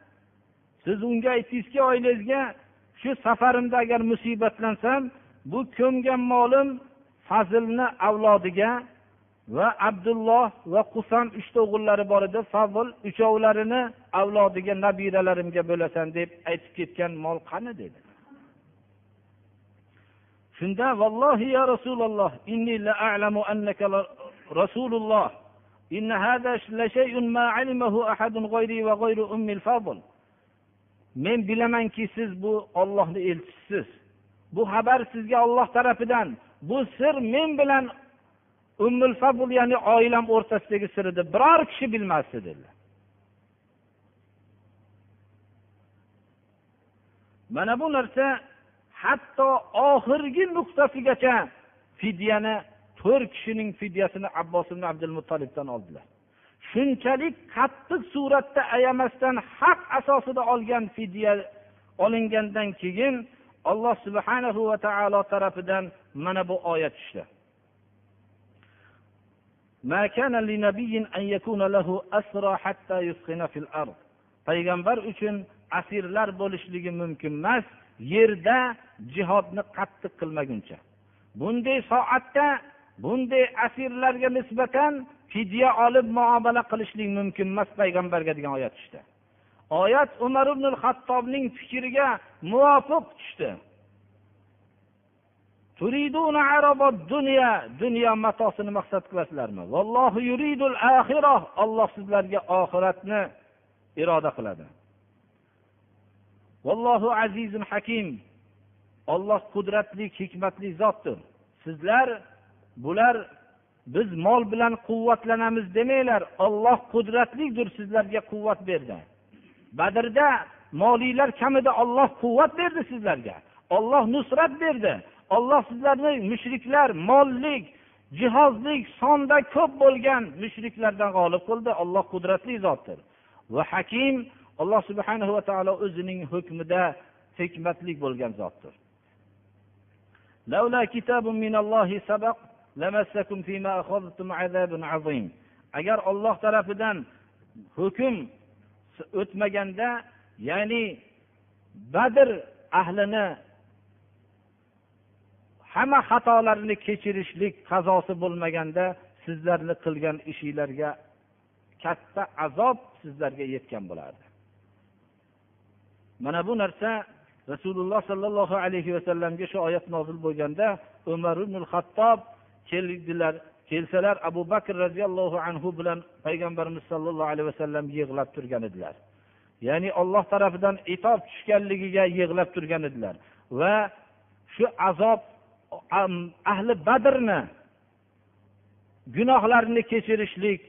A: siz unga aytdingizki oilangizga shu safarimda agar musibatlansam bu ko'mgan molim fazlni avlodiga va abdulloh va qusam uchta o'g'illari bor edi fazl uchovlarini avlodiga nabiralarimga bo'lasan deb aytib ketgan mol qani dedi shunda vallohi ya rasululloh inni la a'lamu annaka rasululloh إن هذا لشيء ما علمه أحد غيري وغير أم الفضل men bilamanki siz bu ollohni elchisiz. Bu xabar sizga olloh tarafidan bu sir men bilan ummul fabul ya'ni oilam o'rtasidagi sir edi biror kishi bilmasdi dedilar. Mana bu narsa hatto oxirgi nuqtasigacha fidyani to'rt kishining fidyasini abbos ibn abdul mutolibdan oldilar. Shunchalik qattiq suratda ayamasdan haq asosida olgan fidya olingandan keyin alloh subhanahu va taolo tarafidan mana bu oyat tushdi. Payg'ambar uchun asirlar bo'lishligi mumkin emas yerda jihodni qattiq qilmaguncha. Bunday soatda bunday asirlarga nisbatan fidya olib muomala qilishlik mumkin emas payg'ambarga degan oyat tushdi. Oyat umar ibn hattobning fikriga muvofiq tushdi. Dunyo matosini maqsad qilasizlarmi? Vallohu yuridul axirah olloh sizlarga oxiratni iroda qiladi. Vallohu azizun hakim olloh qudratli hikmatli zotdir. Sizlar bular biz mol bilan quvvatlanamiz demanglar olloh qudratlidir sizlarga quvvat berdi. Badrda molinglar kamida olloh quvvat berdi sizlarga. Olloh nusrat berdi. Olloh sizlarni mushriklar mollik jihozlik sonda ko'p bo'lgan mushriklardan g'olib qildi. Olloh qudratli zotdir. Va hakim alloh subhana va taolo o'zining hukmida hikmatli bo'lgan zotdir. Agar olloh tarafidan hukm o'tmaganda ya'ni badr ahlini hamma xatolarini kechirishlik qazosi bo'lmaganda sizlarni qilgan ishinglarga katta azob sizlarga yetgan bo'lardi. Mana bu narsa rasululloh sollallohu alayhi vasallamga shu oyat nozil bo'lganda umar ibn hattob keldilar kelsalar abu bakr roziyallohu anhu bilan payg'ambarimiz sollallohu alayhi vasallam yig'lab turgan edilar. Ya'ni olloh tarafidan itob tushganligiga yig'lab turgan edilar. Va shu azob ahli badrni gunohlarini kechirishlik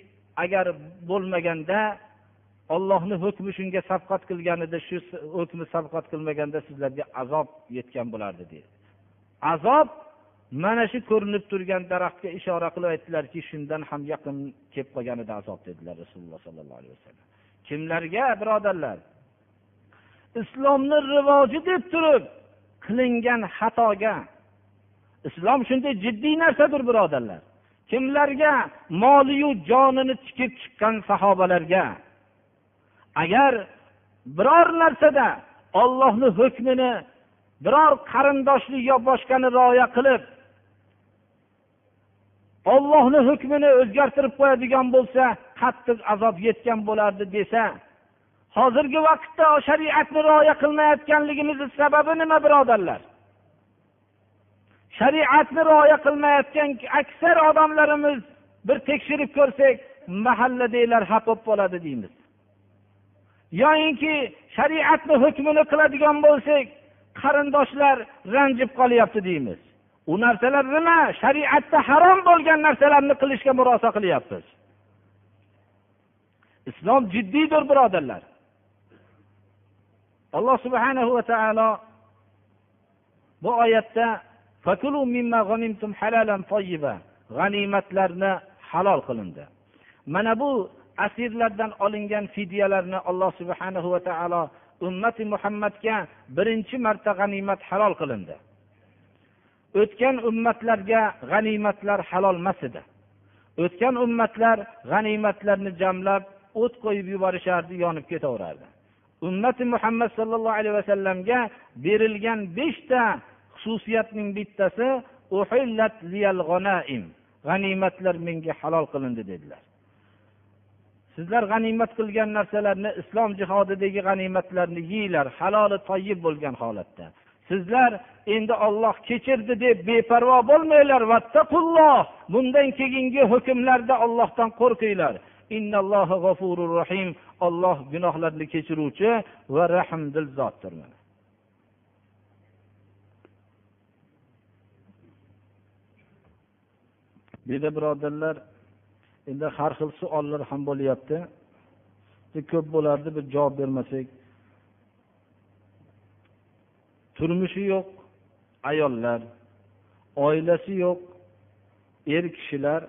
A: agar bo'lmaganda ollohni hukmi shunga sabqat qilganida shu hukmi sabqat qilmaganda sizlarga azob yetgan bo'lardi deydi. Azob mana shu ko'rinib turgan daraxtga ishora qilib aytdilarki shundan ham yaqin kelib qolgan edi azob dedilar rasululloh sollallohu alayhi vasallam. Kimlarga birodarlar? Islomni rivoji deb turib qilingan xatoga. Islom shunday jiddiy narsadir birodarlar. Kimlarga moliyu jonini tikib chiqqan sahobalarga? Agar biror narsada ollohni hukmini biror qarindoshlik yo boshqani rioya qilib ollohni hukmini o'zgartirib qo'yadigan bo'lsa qattiq azob yetgan bo'lardi desa hozirgi vaqtda shariatni rioya qilmayotganligimizni sababi nima birodarlar? Shariatni rioya qilmayotgan aksar odamlarimiz bir tekshirib ko'rsak mahalladagilar xafa bo'lib qoladi deymiz. Yoyinki shariatni hukmini qiladigan bo'lsak qarindoshlar ranjib qolyapti deymiz. U narsalar nima? Shariatda harom bo'lgan narsalarni qilishga murosa qilyapmiz. Islom jiddiydir birodarlar. Alloh subhanahu va taolo bu oyatda g'animatlarni halol qilindi. Mana bu asirlardan olingan fidyalarni alloh subhanahu va taolo ummati muhammadga birinchi marta g'animat halol qilindi. O'tgan ummatlarga g'animatlar halol emas edi. O'tgan ummatlar g'animatlarni jamlab o't qo'yib yuborishardi yonib ketaverardi. Ummati muhammad sollallohu alayhi vasallamga berilgan beshta xususiyatning bittasi g'animatlar menga halol qilindi dedilar. Sizlar g'animat qilgan narsalarni islom jihodidagi g'animatlarni yeyglar haloli toyib bo'lgan holatda. Sizlar endi olloh kechirdi deb beparvo bo'lmanglar vattaqulloh. Bundan keyingi hukmlarda ollohdan qo'rqinglar. Rohim. Olloh gunohlarni kechiruvchi va rahmdil zotdir bu yerda birodarlar endi har xil savollar ham bo'lyapti. Ko'p bo'lardi biz javob bermasak. Turmushi yo'q ayollar oilasi yo'q er kishilar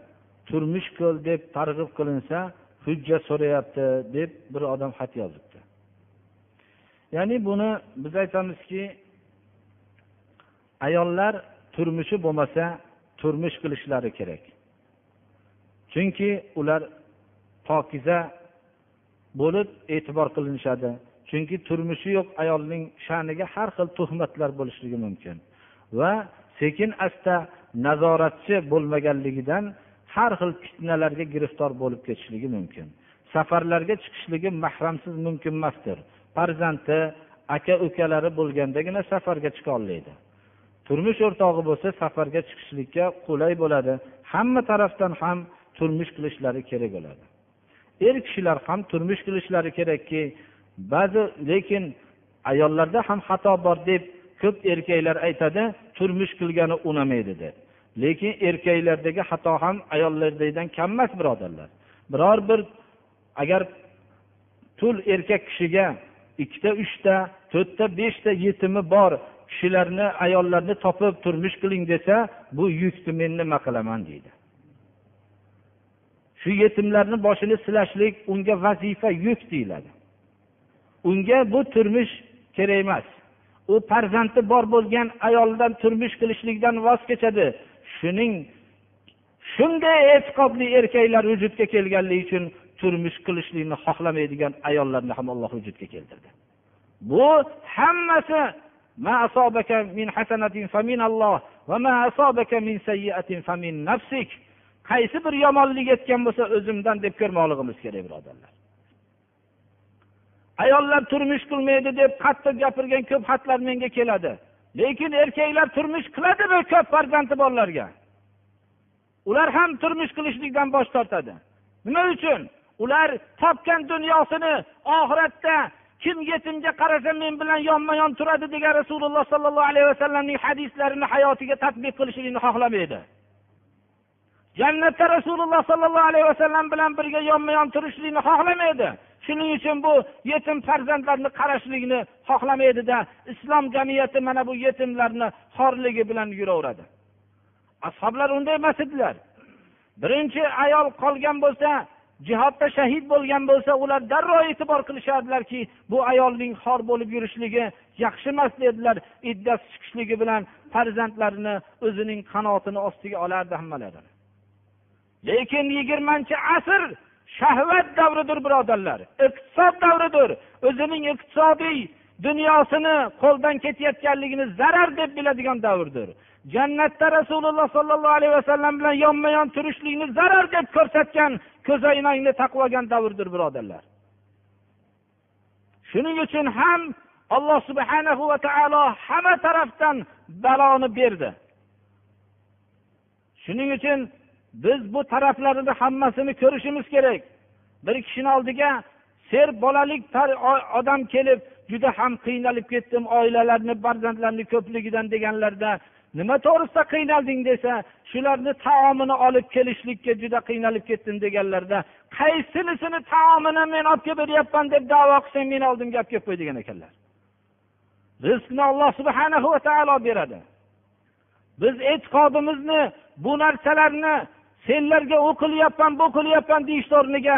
A: turmush qil deb targ'ib qilinsa hujjat so'rayapti deb bir odam xat yozibdi. Ya'ni buni biz aytamizki ayollar turmushi bo'lmasa turmush qilishlari kerak. Chunki ular pokiza bo'lib e'tibor qilinishadi. Chunki turmushi yo'q ayolning sha'niga har xil tuhmatlar bo'lishligi mumkin. Va sekin asta nazoratchi bo'lmaganligidan har xil fitnalarga giriftor bo'lib ketishligi mumkin. Safarlarga chiqishligi mahramsiz mumkin emasdir. Farzandi aka ukalari bo'lgandagina safarga chiqa olmaydi. Turmush o'rtog'i bo'lsa safarga chiqishlikka qulay bo'ladi. Hamma tarafdan ham turmush qilishlari kerak bo'ladi. Er kishilar ham turmush qilishlari kerakki ba'zi lekin ayollarda ham xato bor deb ko'p erkaklar aytadi turmush qilgani unamaydi deb lekin erkaklardagi xato ham ayollardagidan kam emas birodarlar. Biror bir agar tul erkak kishiga ikkita uchta to'rtta beshta yetimi bor kishilarni ayollarni topib turmush qiling desa bu yukni men nima qilaman deydi. Shu yetimlarni boshini silashlik unga vazifa yuk deyiladi. Unga bu turmush kerak emas. U farzandi bor bo'lgan ayoldan turmush qilishlikdan voz kechadi. Shuning shunday e'tiqodli erkaklar vujudga kelganligi uchun turmush qilishlikni xohlamaydigan ayollarni ham alloh vujudga keltirdi. Bu hammasi qaysi bir yomonlik yetgan bo'lsa o'zimdan deb ko'rmoqligimiz kerak birodarlar. Ayollar turmush qilmaydi deb qattiq gapirgan ko'p xatlar menga keladi. Lekin erkaklar turmush qiladimi ko'p farzandli bolalarga ular ham turmush qilishlikdan bosh tortadi. Nima uchun? Ular topgan dunyosini oxiratda kim yetimga qarasa men bilan yonma yon turadi degan rasululloh sollallohu alayhi vasallamning hadislarini hayotiga tadbiq qilishlikni xohlamaydi. Jannatda rasululloh sollallohu alayhi vasallam bilan birga yonma yon turishlikni xohlamaydi. Shuning uchun bu yetim farzandlarni qarashlikni xohlamaydida islom jamiyati mana bu yetimlarni xorligi bilan yuraveradi. Ashoblar unday emas edilar. Birinchi ayol qolgan bo'lsa jihodda shahid bo'lgan bo'lsa ular darrov e'tibor qilishardilarki bu ayolning xor bo'lib yurishligi yaxshi emas dedilar. Iddasi chiqishligi bilan farzandlarini o'zining qanotini ostiga olardi hammalari lekin yigirmanchi asr shahvat davridir birodarlar iqtisod davridir. O'zining iqtisodiy dunyosini qo'ldan ketayotganligini zarar deb biladigan davrdir jannatda rasululloh sollallohu alayhi vasallam bilan yonma yon turishlikni zarar deb ko'rsatgan ko'zoynakni taqib olgan davrdir birodarlar shuning uchun ham alloh subhanahu va taolo hamma tarafdan baloni berdi. Shuning uchun biz bu taraflarini hammasini ko'rishimiz kerak. Bir kishini oldiga ser bolalik odam kelib juda ham qiynalib ketdim oilalarni farzandlarni ko'pligidan deganlarda nima to'g'risida qiynalding desa shularni taomini olib kelishlikka juda qiynalib ketdim deganlarda qaysinisini taomini men olib kelib beryapman deb davo qilsang meni oldimga olib kelib qo'y degan ekanlar. Rizqni alloh subhana va taolo beradi. Biz e'tiqodimizni bu narsalarni senlarga u qilyapman bu qilyapman deyishni o'rniga.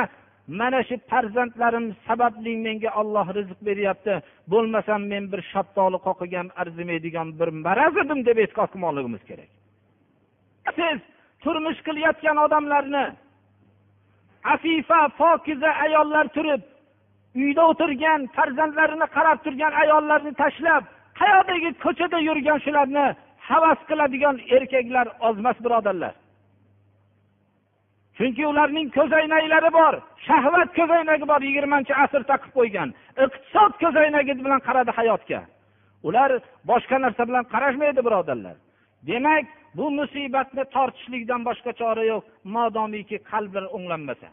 A: Mana shu farzandlarim sababli menga olloh rizq beryapti. Bo'lmasam men bir shaftoli qoqigan arzimaydigan bir maraz edim deb e'tiqod qilmoqligimiz kerak. Siz turmush qilayotgan odamlarni afifa pokiza ayollar turib uyda o'tirgan farzandlarini qarab turgan ayollarni tashlab qayerdagi ko'chada yurgan shularni havas qiladigan erkaklar ozmas birodarlar. Chunki ularning ko'zoynaklari bor. Shahvat ko'zoynagi bor yigirmanchi asr taqib qo'ygan. Iqtisod ko'zoynagi bilan qaradi hayotga. Ular boshqa narsa bilan qarashmaydi birodarlar. Demak bu musibatni tortishlikdan boshqa chora yo'q modomiki qalblar o'nglanmasa.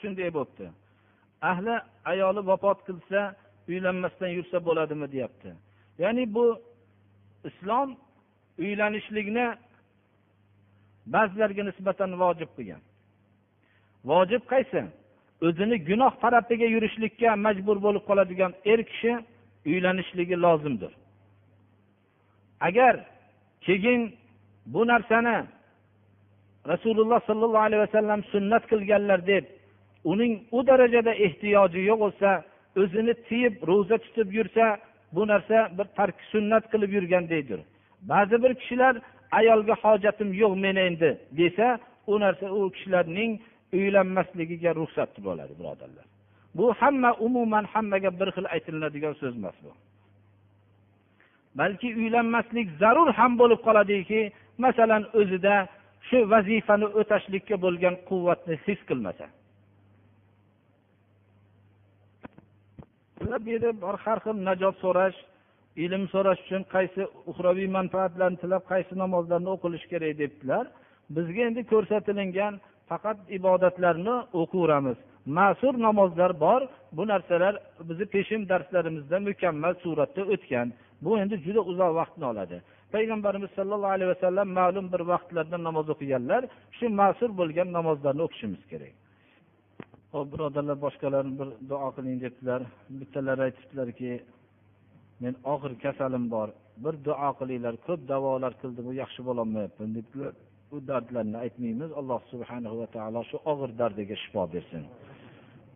A: Shunday bo'libdi ahli ayoli vafot qilsa uylanmasdan yursa bo'ladimi deyapti. Ya'ni bu islom uylanishlikni ba'zilarga nisbatan vojib qilgan. Vojib qaysi? O'zini gunoh tarafiga yurishlikka majbur bo'lib qoladigan er kishi uylanishligi lozimdir. Agar keyin bu narsani rasululloh sollallohu alayhi vasallam sunnat qilganlar deb uning u darajada ehtiyoji yo'q bo'lsa o'zini tiyib ro'za tutib yursa bu narsa bir tark sunnat qilib yurgandekdir ba'zi bir kishilar ayolga hojatim yo'q meni endi desa u narsa u kishilarning uylanmasligiga ruxsat bo'ladi birodarlar. Bu hamma umuman hammaga bir xil aytiladigan so'z emas bu. Balki uylanmaslik zarur ham bo'lib qoladiki masalan o'zida shu vazifani o'tashlikka bo'lgan quvvatni his qilmasa. Bu yerda har xil najot so'rash ilm so'rash uchun qaysi uxroviy manfaatlarni tilab qaysi namozlarni o'qilishi kerak debdilar. Bizga endi ko'rsatilingan faqat ibodatlarni o'qiveramiz ma'sur namozlar bor bu narsalar bizni peshin darslarimizda mukammal suratda o'tgan. Bu endi juda uzoq vaqtni oladi. Payg'ambarimiz sollallohu alayhi vasallam ma'lum bir vaqtlarda namoz o'qiganlar shu ma'sur bo'lgan namozlarni o'qishimiz kerak. Hop birodarlar boshqalar bir duo qiling debdilar bittalari aytibdilarki men og'ir kasalim bor. Bir duo qilinglar. Ko'p davolar qildim u yaxshi bo'lolmayapman debdilar bu dardlarni aytmaymiz. Alloh subhanahu va taolo shu og'ir dardiga shifo bersin.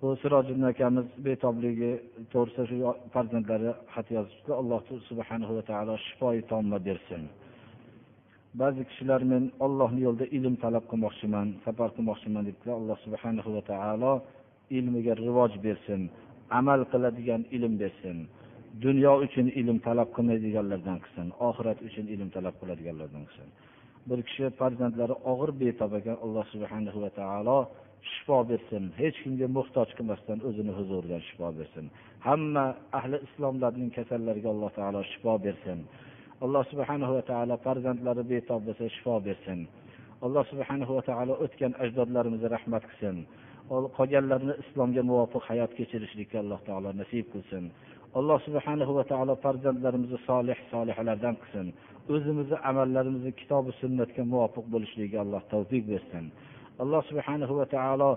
A: Bu sirojiddin akamiz betobligi to'g'risida shu farzandlari xat yozibdi. Alloh subhanahu va taolo shifoi tomma bersin. Ba'zi kishilar men ollohni yo'lida ilm talab qilmoqchiman safar qilmoqchiman debdilar. Alloh subhanahu va taolo ilmiga rivoj bersin amal qiladigan ilm bersin dunyo uchun ilm talab qilmaydiganlardan qilsin oxirat uchun ilm talab qiladiganlardan qilsin. Bir kishi farzandlari og'ir betob ekan alloh subhanahu va taolo shifo bersin hech kimga muhtoj qilmasdan o'zini huzuridan shifo bersin. Hamma ahli islomlarning kasallariga alloh taolo shifo bersin. Alloh subhanahu va taolo farzandlari betob bo'lsa shifo bersin. Alloh subhanahu va taolo o'tgan ajdodlarimizga rahmat qilsin. Qolganlarni islomga muvofiq hayot kechirishlikka alloh taolo nasib qilsin. Alloh subhanahu va taolo farzandlarimizni solih solihalardan qilsin. O'zimizni amallarimizni kitobi sunnatga muvofiq bo'lishligiga alloh tavfiq bersin. Alloh subhanahu va taolo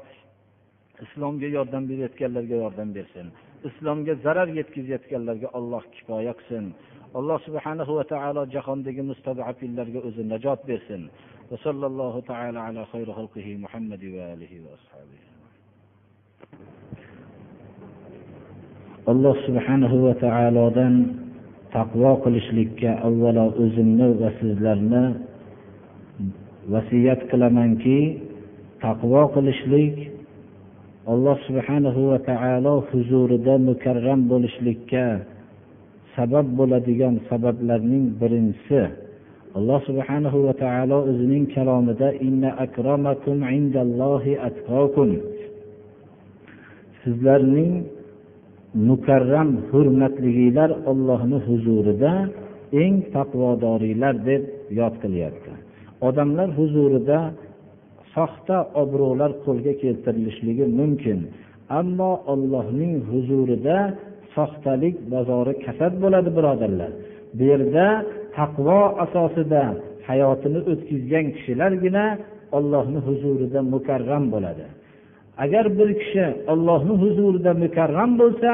A: islomga yordam berayotganlarga yordam bersin. Islomga zarar yetkazayotganlarga alloh kifoya qilsin. alloh subhanahu va taolo jahondagi mustadafillarga o'zi najot bersin. Va sallallohu taala ala xayri xalqihi muhammadi va alihi va ashabihi alloh subhanahu va taolodan taqvo qilishlikka avvalo o'zimni va sizlarni vasiyat qilamanki taqvo qilishlik alloh subhanahu va taolo huzurida mukarram bo'lishlikka sabab bo'ladigan sabablarning birinchisi alloh subhanahu va taolo o'zining kalomida inna akramakum indallohi atqokum sizlarning mukarram hurmatliginglar ollohni huzurida eng taqvodoriylar deb yod qilyapti. Odamlar huzurida soxta obro'lar qo'lga keltirilishligi mumkin ammo ollohning huzurida soxtalik bozori kasad bo'ladi birodarlar. Bu yerda taqvo asosida hayotini o'tkazgan kishilargina ollohni huzurida mukarram bo'ladi. Agar bir kishi ollohni huzurida mukarram bo'lsa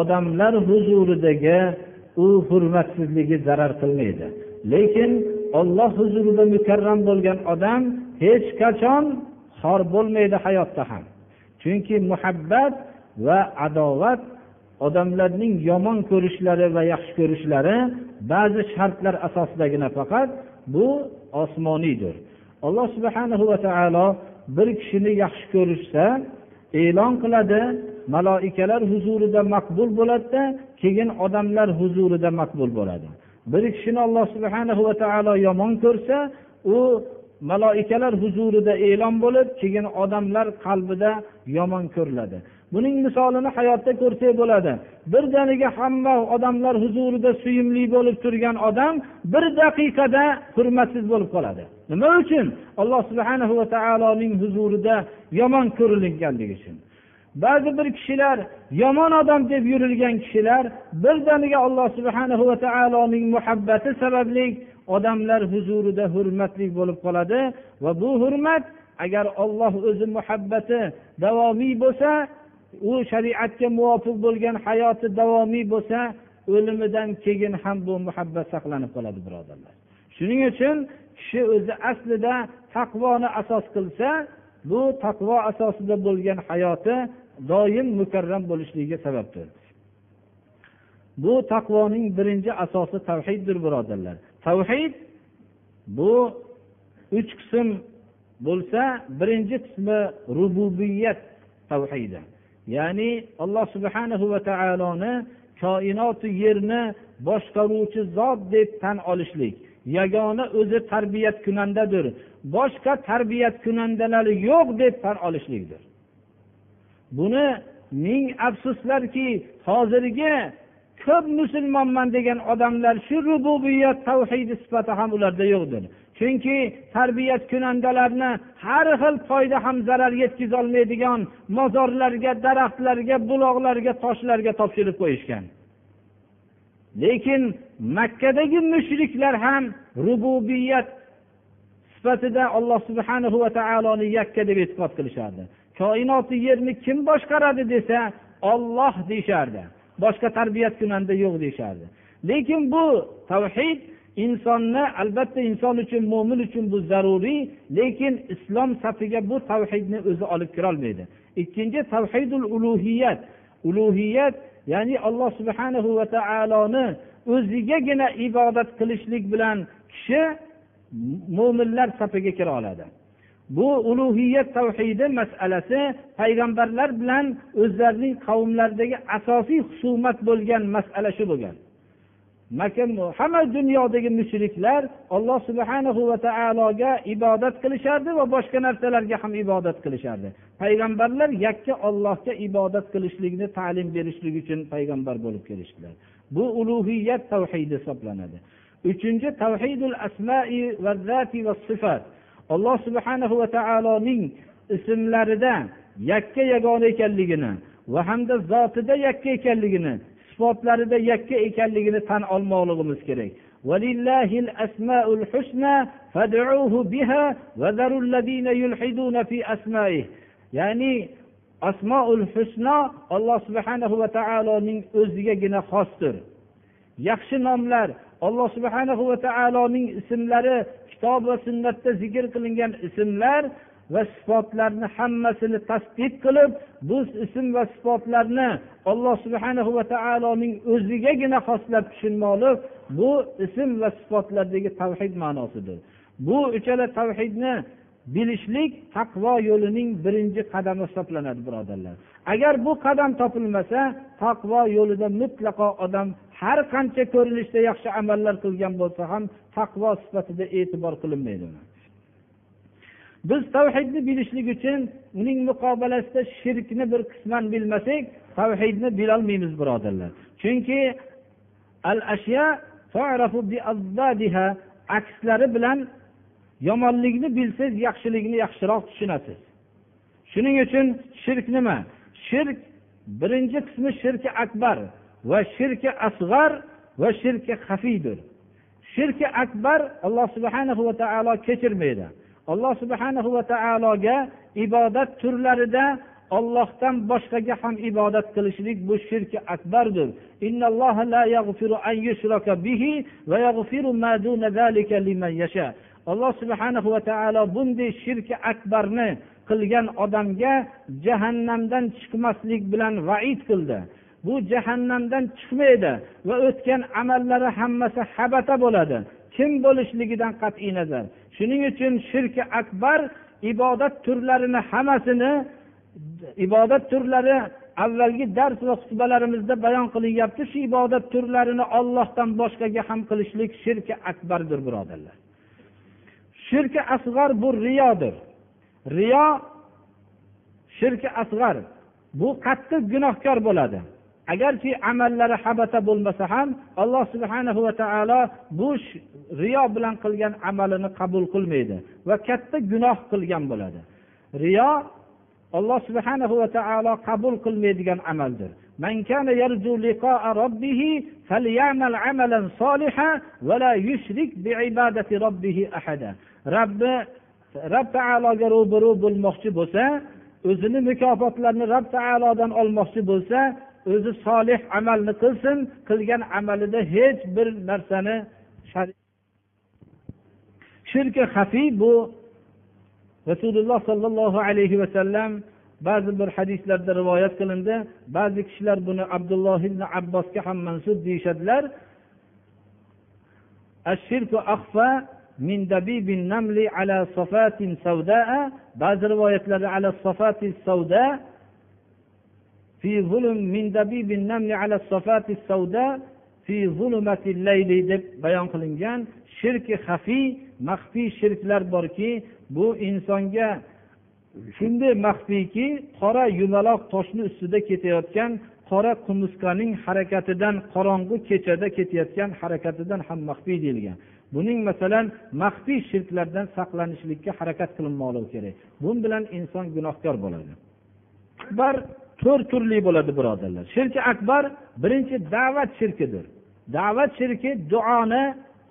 A: odamlar huzuridagi u hurmatsizligi zarar qilmaydi. Lekin olloh huzurida mukarram bo'lgan odam hech qachon xor bo'lmaydi hayotda ham. Chunki muhabbat va adovat odamlarning yomon ko'rishlari va yaxshi ko'rishlari ba'zi shartlar asosidagina faqat bu osmoniydir alloh subhanahu va taolo bir kishini yaxshi ko'rishsa e'lon qiladi maloikalar huzurida maqbul bo'ladida keyin odamlar huzurida maqbul bo'ladi. Bir kishini alloh subhana va taolo yomon ko'rsa u maloikalar huzurida e'lon bo'lib keyin odamlar qalbida yomon ko'riladi. Buning misolini hayotda ko'rsak bo'ladi. Birdaniga hamma odamlar huzurida suyimli bo'lib turgan odam bir daqiqada hurmatsiz bo'lib qoladi. Nima uchun? Alloh subhana va taoloning huzurida yomon ko'rilganligi uchun. Ba'zi bir kishilar yomon odam deb yurilgan kishilar birdaniga alloh subhana va taoloning muhabbati sababli odamlar huzurida hurmatli bo'lib qoladi va bu hurmat agar olloh o'zi muhabbati davomiy bo'lsa u shariatga muvofiq bo'lgan hayoti davomiy bo'lsa o'limidan keyin ham bu muhabbat saqlanib qoladi birodarlar. Shuning uchun kishi o'zi aslida taqvoni asos qilsa bu taqvo asosida bo'lgan hayoti doim mukarram bo'lishligiga sababdir. Bu taqvoning birinchi asosi tavhiddir birodarlar. Tavhid bu uch qism bo'lsa birinchi qismi rububiyat tavhidi. Ya'ni alloh subhanahu va taoloni koinoti yerni boshqaruvchi zot deb tan olishlik yagona o'zi tarbiyat kunandadir boshqa tarbiyat kunandalari yo'q deb tan olishlikdir. Buni ming afsuslarki hozirgi ko'p musulmonman degan odamlar shu rububiyat tavhidi sifati ham ularda yo'qdir. Chunki tarbiyat kunandalarni har xil foyda ham zarar yetkazolmaydigan mozorlarga daraxtlarga buloqlarga toshlarga topshirib qo'yishgan. Lekin makkadagi mushriklar ham rububiyat sifatida alloh subhanahu va taoloni yakka deb e'tiqod qilishardi. Koinoti yerni kim boshqaradi desa olloh deyishardi. Boshqa tarbiyat kunanda yo'q deyishardi. Lekin bu tavhid insonni albatta inson uchun mo'min uchun bu zaruriy lekin islom safiga bu tavhidni o'zi olib kirolmaydi. Ikkinchi tavhidul ulug'iyat ulug'iyat ya'ni alloh subhanahu va taoloni o'zigagina ibodat qilishlik bilan kishi mo'minlar safiga kira oladi. Bu ulug'iyat tavhidi masalasi payg'ambarlar bilan o'zlarining qavmlaridagi asosiy husumat bo'lgan masala shu bo'lgan. Hamma dunyodagi mushriklar alloh subhanahu va taologa ibodat qilishardi va boshqa narsalarga ham ibodat qilishardi. Payg'ambarlar yakka ollohga ibodat qilishlikni ta'lim berishlik uchun payg'ambar bo'lib kelishdilar. Bu ulug'iyat tavhidi hisoblanadi. Uchinchi tavhidul asmai va zati va sifat. Alloh subhanahu va taoloning ismlarida yakka yagona ekanligini va hamda zotida yakka ekanligini sifatlarida yakka ekanligini tan olmoqligimiz kerak. Ya'ni asmoul husno alloh subhanahu va taoloning o'zigagina xosdir. Yaxshi nomlar alloh subhanahu va taoloning ismlari kitob va sunnatda zikr qilingan ismlar va sifatlarni hammasini tasdiq qilib bu ism va sifatlarni alloh subhana va taoloning o'zigagina xoslab tushunmoqlik bu ism va sifatlardagi tavhid ma'nosidir. Bu uchala tavhidni bilishlik taqvo yo'lining birinchi qadami hisoblanadi birodarlar. Agar bu qadam topilmasa taqvo yo'lida mutlaqo odam har qancha ko'rinishda yaxshi amallar qilgan bo'lsa ham taqvo sifatida e'tibor qilinmaydi biz tavhidni bilishlik uchun uning muqobalasida shirkni bir qisman bilmasak tavhidni bilolmaymiz birodarlar. Chunki al ashya akslari bilan yomonlikni bilsangiz yaxshilikni yaxshiroq tushunasiz. Shuning uchun shirk nima? Shirk birinchi qismi shirki akbar va shirki asg'ar va shirki xafiydir shirki akbar alloh subhanahu va taolo kechirmaydi. Alloh subhanahu va taologa ibodat turlarida ollohdan boshqaga ham ibodat qilishlik bu shirki akbardir. Alloh subhanahu va taolo bunday shirki akbarni qilgan odamga jahannamdan chiqmaslik bilan vaid qildi. Bu jahannamdan chiqmaydi va o'tgan amallari hammasi habata bo'ladi. Kim bo'lishligidan qat'iy nazar. Shuning uchun shirki akbar ibodat turlarini hammasini ibodat turlari avvalgi dars va xutbalarimizda bayon qilinyapti. Shu ibodat turlarini ollohdan boshqaga ham qilishlik shirki akbardir birodarlar. Shirki asg'ar bu riyodir. Riyo shirki asg'ar bu qattiq gunohkor bo'ladi. agarki amallari habata bo'lmasa ham alloh subhana va taolo bu riyo bilan qilgan amalini qabul qilmaydi va katta gunoh qilgan bo'ladi riyo alloh subhanahu va taolo qabul qilmaydigan amaldir من كان يرجو لقاء ربه فليعمل عملا صالحا ولا يشرك بعبادة ربه أحدا رب rob taologa ro'baro bo'lmoqchi bo'lsa o'zini mukofotlarini rob taolodan olmoqchi bo'lsa o'zi solih amalni qilsin qilgan amalida hech bir narsani shirki hafiy bu rasululloh sollallohu alayhi vasallam ba'zi bir hadislarda rivoyat qilindi ba'zi kishilar buni abdulloh ibn abbosga ham mansub deyishadilar من دبيب النمل على صفات سوداء بعض روايات على الصفات السوداء في ظلم من دبيب النمل على الصفات السوداء في ظلمة الليل deb bayon qilingan shirki hafiy maxfiy shirklar borki bu insonga shunday maxfiyki qora yumaloq toshni ustida ketayotgan qora qumursqaning harakatidan qorong'u kechada ketayotgan harakatidan ham maxfiy deyilgan buning masalan maxfiy shirklardan saqlanishlikka harakat qilinmoqligi kerak bu bilan inson gunohkor bo'ladi akbar To'rt turli bo'ladi birodarlar. Shirki akbar birinchi da'vat shirkidir. Da'vat shirki duoni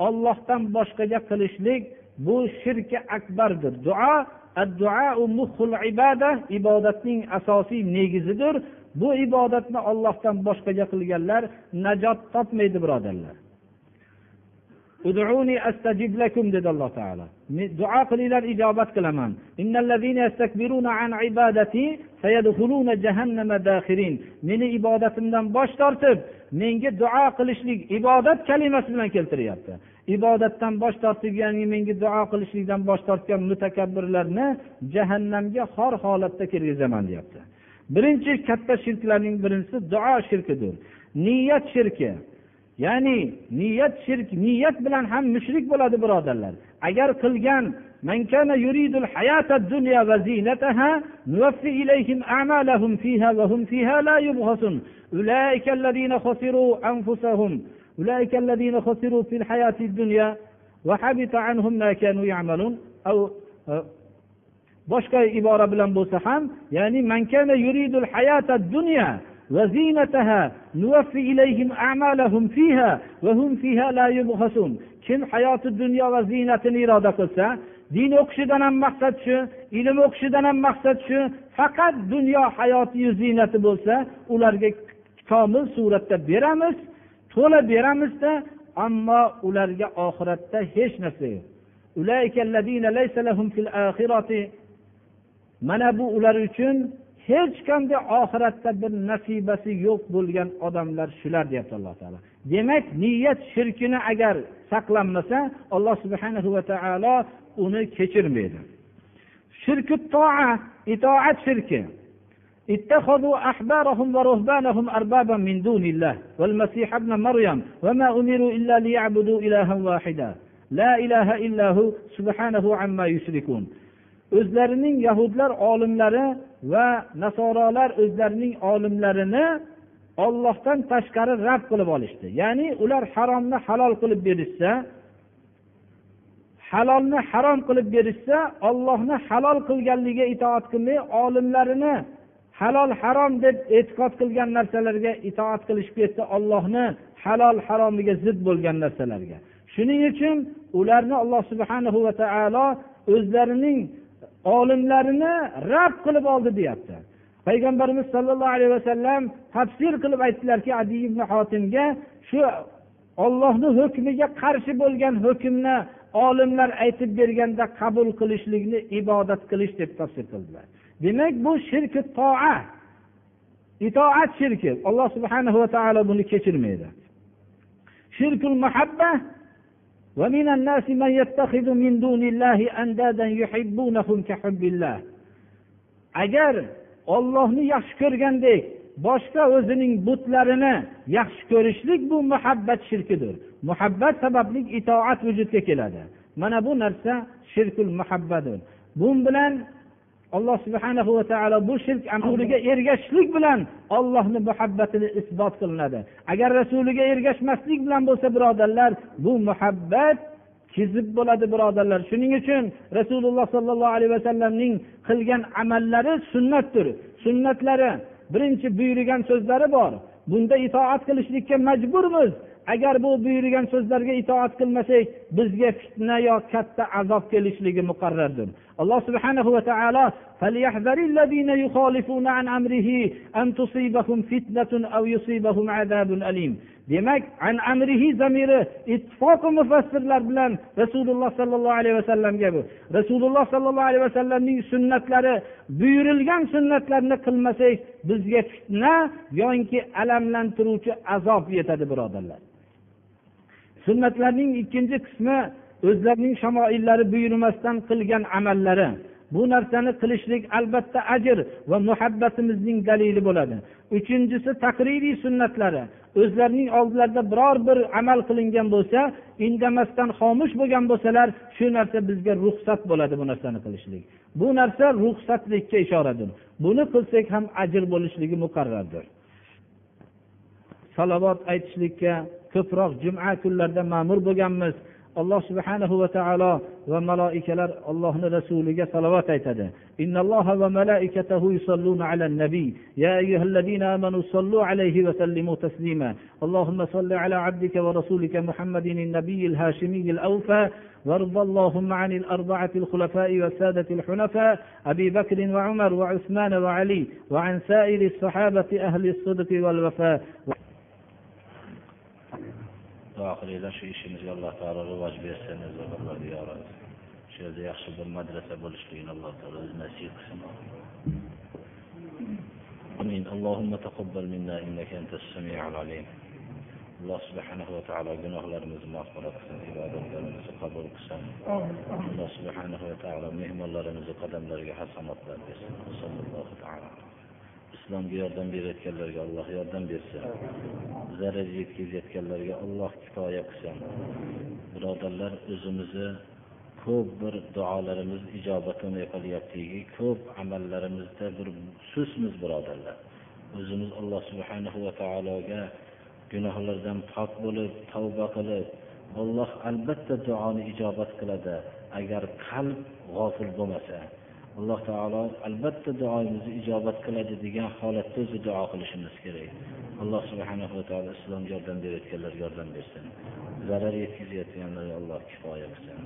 A: ollohdan boshqaga qilishlik bu shirki akbardir. Duo ibodatning asosiy negizidir. Bu ibodatni ollohdan boshqaga qilganlar najot topmaydi birodarlar. Ud'uni astajib lakum dedi alloh taolo duo qilinglar ijobat qilaman. Meni ibodatimdan bosh tortib menga duo qilishlik ibodat kalimasi bilan keltiryapti. Ibodatdan bosh tortib ya'ni menga duo qilishlikdan bosh tortgan mutakabbirlarni jahannamga xor holatda kirgizaman deyapti. Birinchi katta shirklarning birinchisi duo shirkidir. Niyat shirki. ya'ni niyat shirk niyat bilan ham mushrik bo'ladi birodarlar agar qilgan من كان يريد الحياة الدنيا وزينتها نوفي إليهم أعمالهم فيها وهم فيها لا يبخسون أولئك الذين خسروا أنفسهم أولئك الذين خسروا في الحياة الدنيا وحبط عنهم ما كانوا يعملون أو boshqa ibora bilan bo'lsa ham ya'ni man kana yuridul hayata dunya وزينتها نوفي إليهم أعمالهم فيها وهم فيها لا يبخسون kim hayoti dunyo va ziynatini iroda qilsa din o'qishidan ham maqsad shu ilm o'qishidan ham maqsad shu faqat dunyo hayotiyu ziynati bo'lsa ularga komil suratda beramiz to'la beramizda ammo ularga oxiratda hech narsa yo'q mana bu ular uchun hech qanday oxiratda bir nasibasi yo'q bo'lgan odamlar shular deyapti alloh taolo demak niyat shirkini agar saqlanmasa alloh subhana va taolo uni kechirmaydi shirki toa itoat shirki اتخذوا أحبارهم ورهبانهم أربابا من دون الله والمسيح ابن مريم وما أمروا إلا ليعبدوا إلها واحدا لا إله إلا هو سبحانه عما يشركون o'zlarining yahudlar olimlari va nasorolar o'zlarining olimlarini ollohdan tashqari rad qilib olishdi. Ya'ni ular haromni halol qilib berishsa halolni harom qilib berishsa ollohni halol qilganligiga itoat qilmay olimlarini halol harom deb e'tiqod qilgan narsalarga itoat qilishib ketdi ollohni halol haromiga zid bo'lgan narsalarga. Shuning uchun ularni alloh subhanahu va taolo o'zlarining olimlarini rad qilib oldi deyapti. Payg'ambarimiz sollallohu alayhi vasallam tafsir qilib aytdilarki adi ibn hotimga shu ollohni hukmiga qarshi bo'lgan hukmni olimlar aytib berganda qabul qilishlikni ibodat qilish deb tafsir qildilar. Demak bu shirki toa itoat shirki. Alloh subhanahu va taolo buni kechirmaydi. Shirkul muhabba ومن الناس من يتخذ من دون الله أندادا يحبونهم كحب الله agar ollohni yaxshi ko'rgandek boshqa o'zining butlarini yaxshi ko'rishlik bu muhabbat shirkidir muhabbat sababli itoat vujudga keladi mana bu narsa shirkul muhabbadir bu bilan alloh subhana va taolo bu shirk amriga ergashishlik bilan ollohni muhabbatini isbot qilinadi. Agar rasuliga ergashmaslik bilan bo'lsa birodarlar bu muhabbat kizib bo'ladi birodarlar. Shuning uchun rasululloh sollallohu alayhi vasallamning qilgan amallari sunnatdir. Sunnatlari birinchi buyurgan so'zlari bor. Bunda itoat qilishlikka majburmiz. agar bu buyurgan so'zlarga itoat qilmasak bizga fitna yo katta azob kelishligi muqarrardir. Alloh subhana va taolo demak an amrihi zamiri ittifoqi mufassirlar bilan rasululloh sollallohu alayhi vasallamga bu. Rasululloh sollallohu alayhi vasallamning sunnatlari buyurilgan sunnatlarni qilmasak bizga fitna yoinki alamlantiruvchi azob yetadi birodarlar. Sunnatlarning ikkinchi qismi o'zlarining shamoillari buyurmasdan qilgan amallari. Bu narsani qilishlik albatta ajr va muhabbatimizning dalili bo'ladi. Uchinchisi taqririy sunnatlari. O'zlarining oldilarida biror bir amal qilingan bo'lsa indamasdan xomush bo'lgan bo'lsalar shu narsa bizga ruxsat bo'ladi bu narsani qilishlik. Bu narsa ruxsatlikka ishoradir. Buni qilsak ham ajr bo'lishligi muqarrardir. Salovat aytishlikka ko'proq juma kunlarida ma'mur bo'lganmiz alloh subhanahu va taolo va maloikalar allohni rasuliga salovat aytadi إن الله وملائكته يصلون على النبي. يا أيها الذين آمنوا صلوا عليه وسلموا تسليما. اللهم صل على عبدك ورسولك محمد النبي الهاشمي الأوفى. وارض اللهم عن الأربعة الخلفاء والسادة الحنفاء. أبي بكر وعمر وعثمان وعلي. وعن سائر الصحابة أهل الصدق والوفاء.
B: duo qilinglar shu ishimizga alloh taolo rivoj bersin shu yerda yaxshi bir madrasa bo'lishligini alloh taolo o'zi nasib qilsin امين اللهم تقبل منا انك انت السميع العليم الله سبحانه وتعالى جناه لرمز ما فرق سن عباد الله رمز قبل قسم الله سبحانه وتعالى مهم لرمز قدم لرجع حسن الله صلى الله تعالى islomga yordam berayotganlarga alloh yordam bersin. Zarar yetkazayotganlarga alloh kifoya qilsin. Birodarlar o'zimizni ko'p bir duolarimiz ijobatini qilyaptiki ko'p amallarimizda bir sustmiz birodarlar. O'zimiz alloh subhanahu va taologa gunohlardan pok bo'lib tavba qilib alloh albatta duoni ijobat qiladi. Agar qalb g'ofil bo'lmasa alloh taolo albatta duoyimizni ijobat qiladi degan holatda o'zi duo qilishimiz kerak alloh subhanahu va taolo islomga yordam berayotganlarga yordam bersin zarar yetkazayotganlarga alloh kifoya qilsin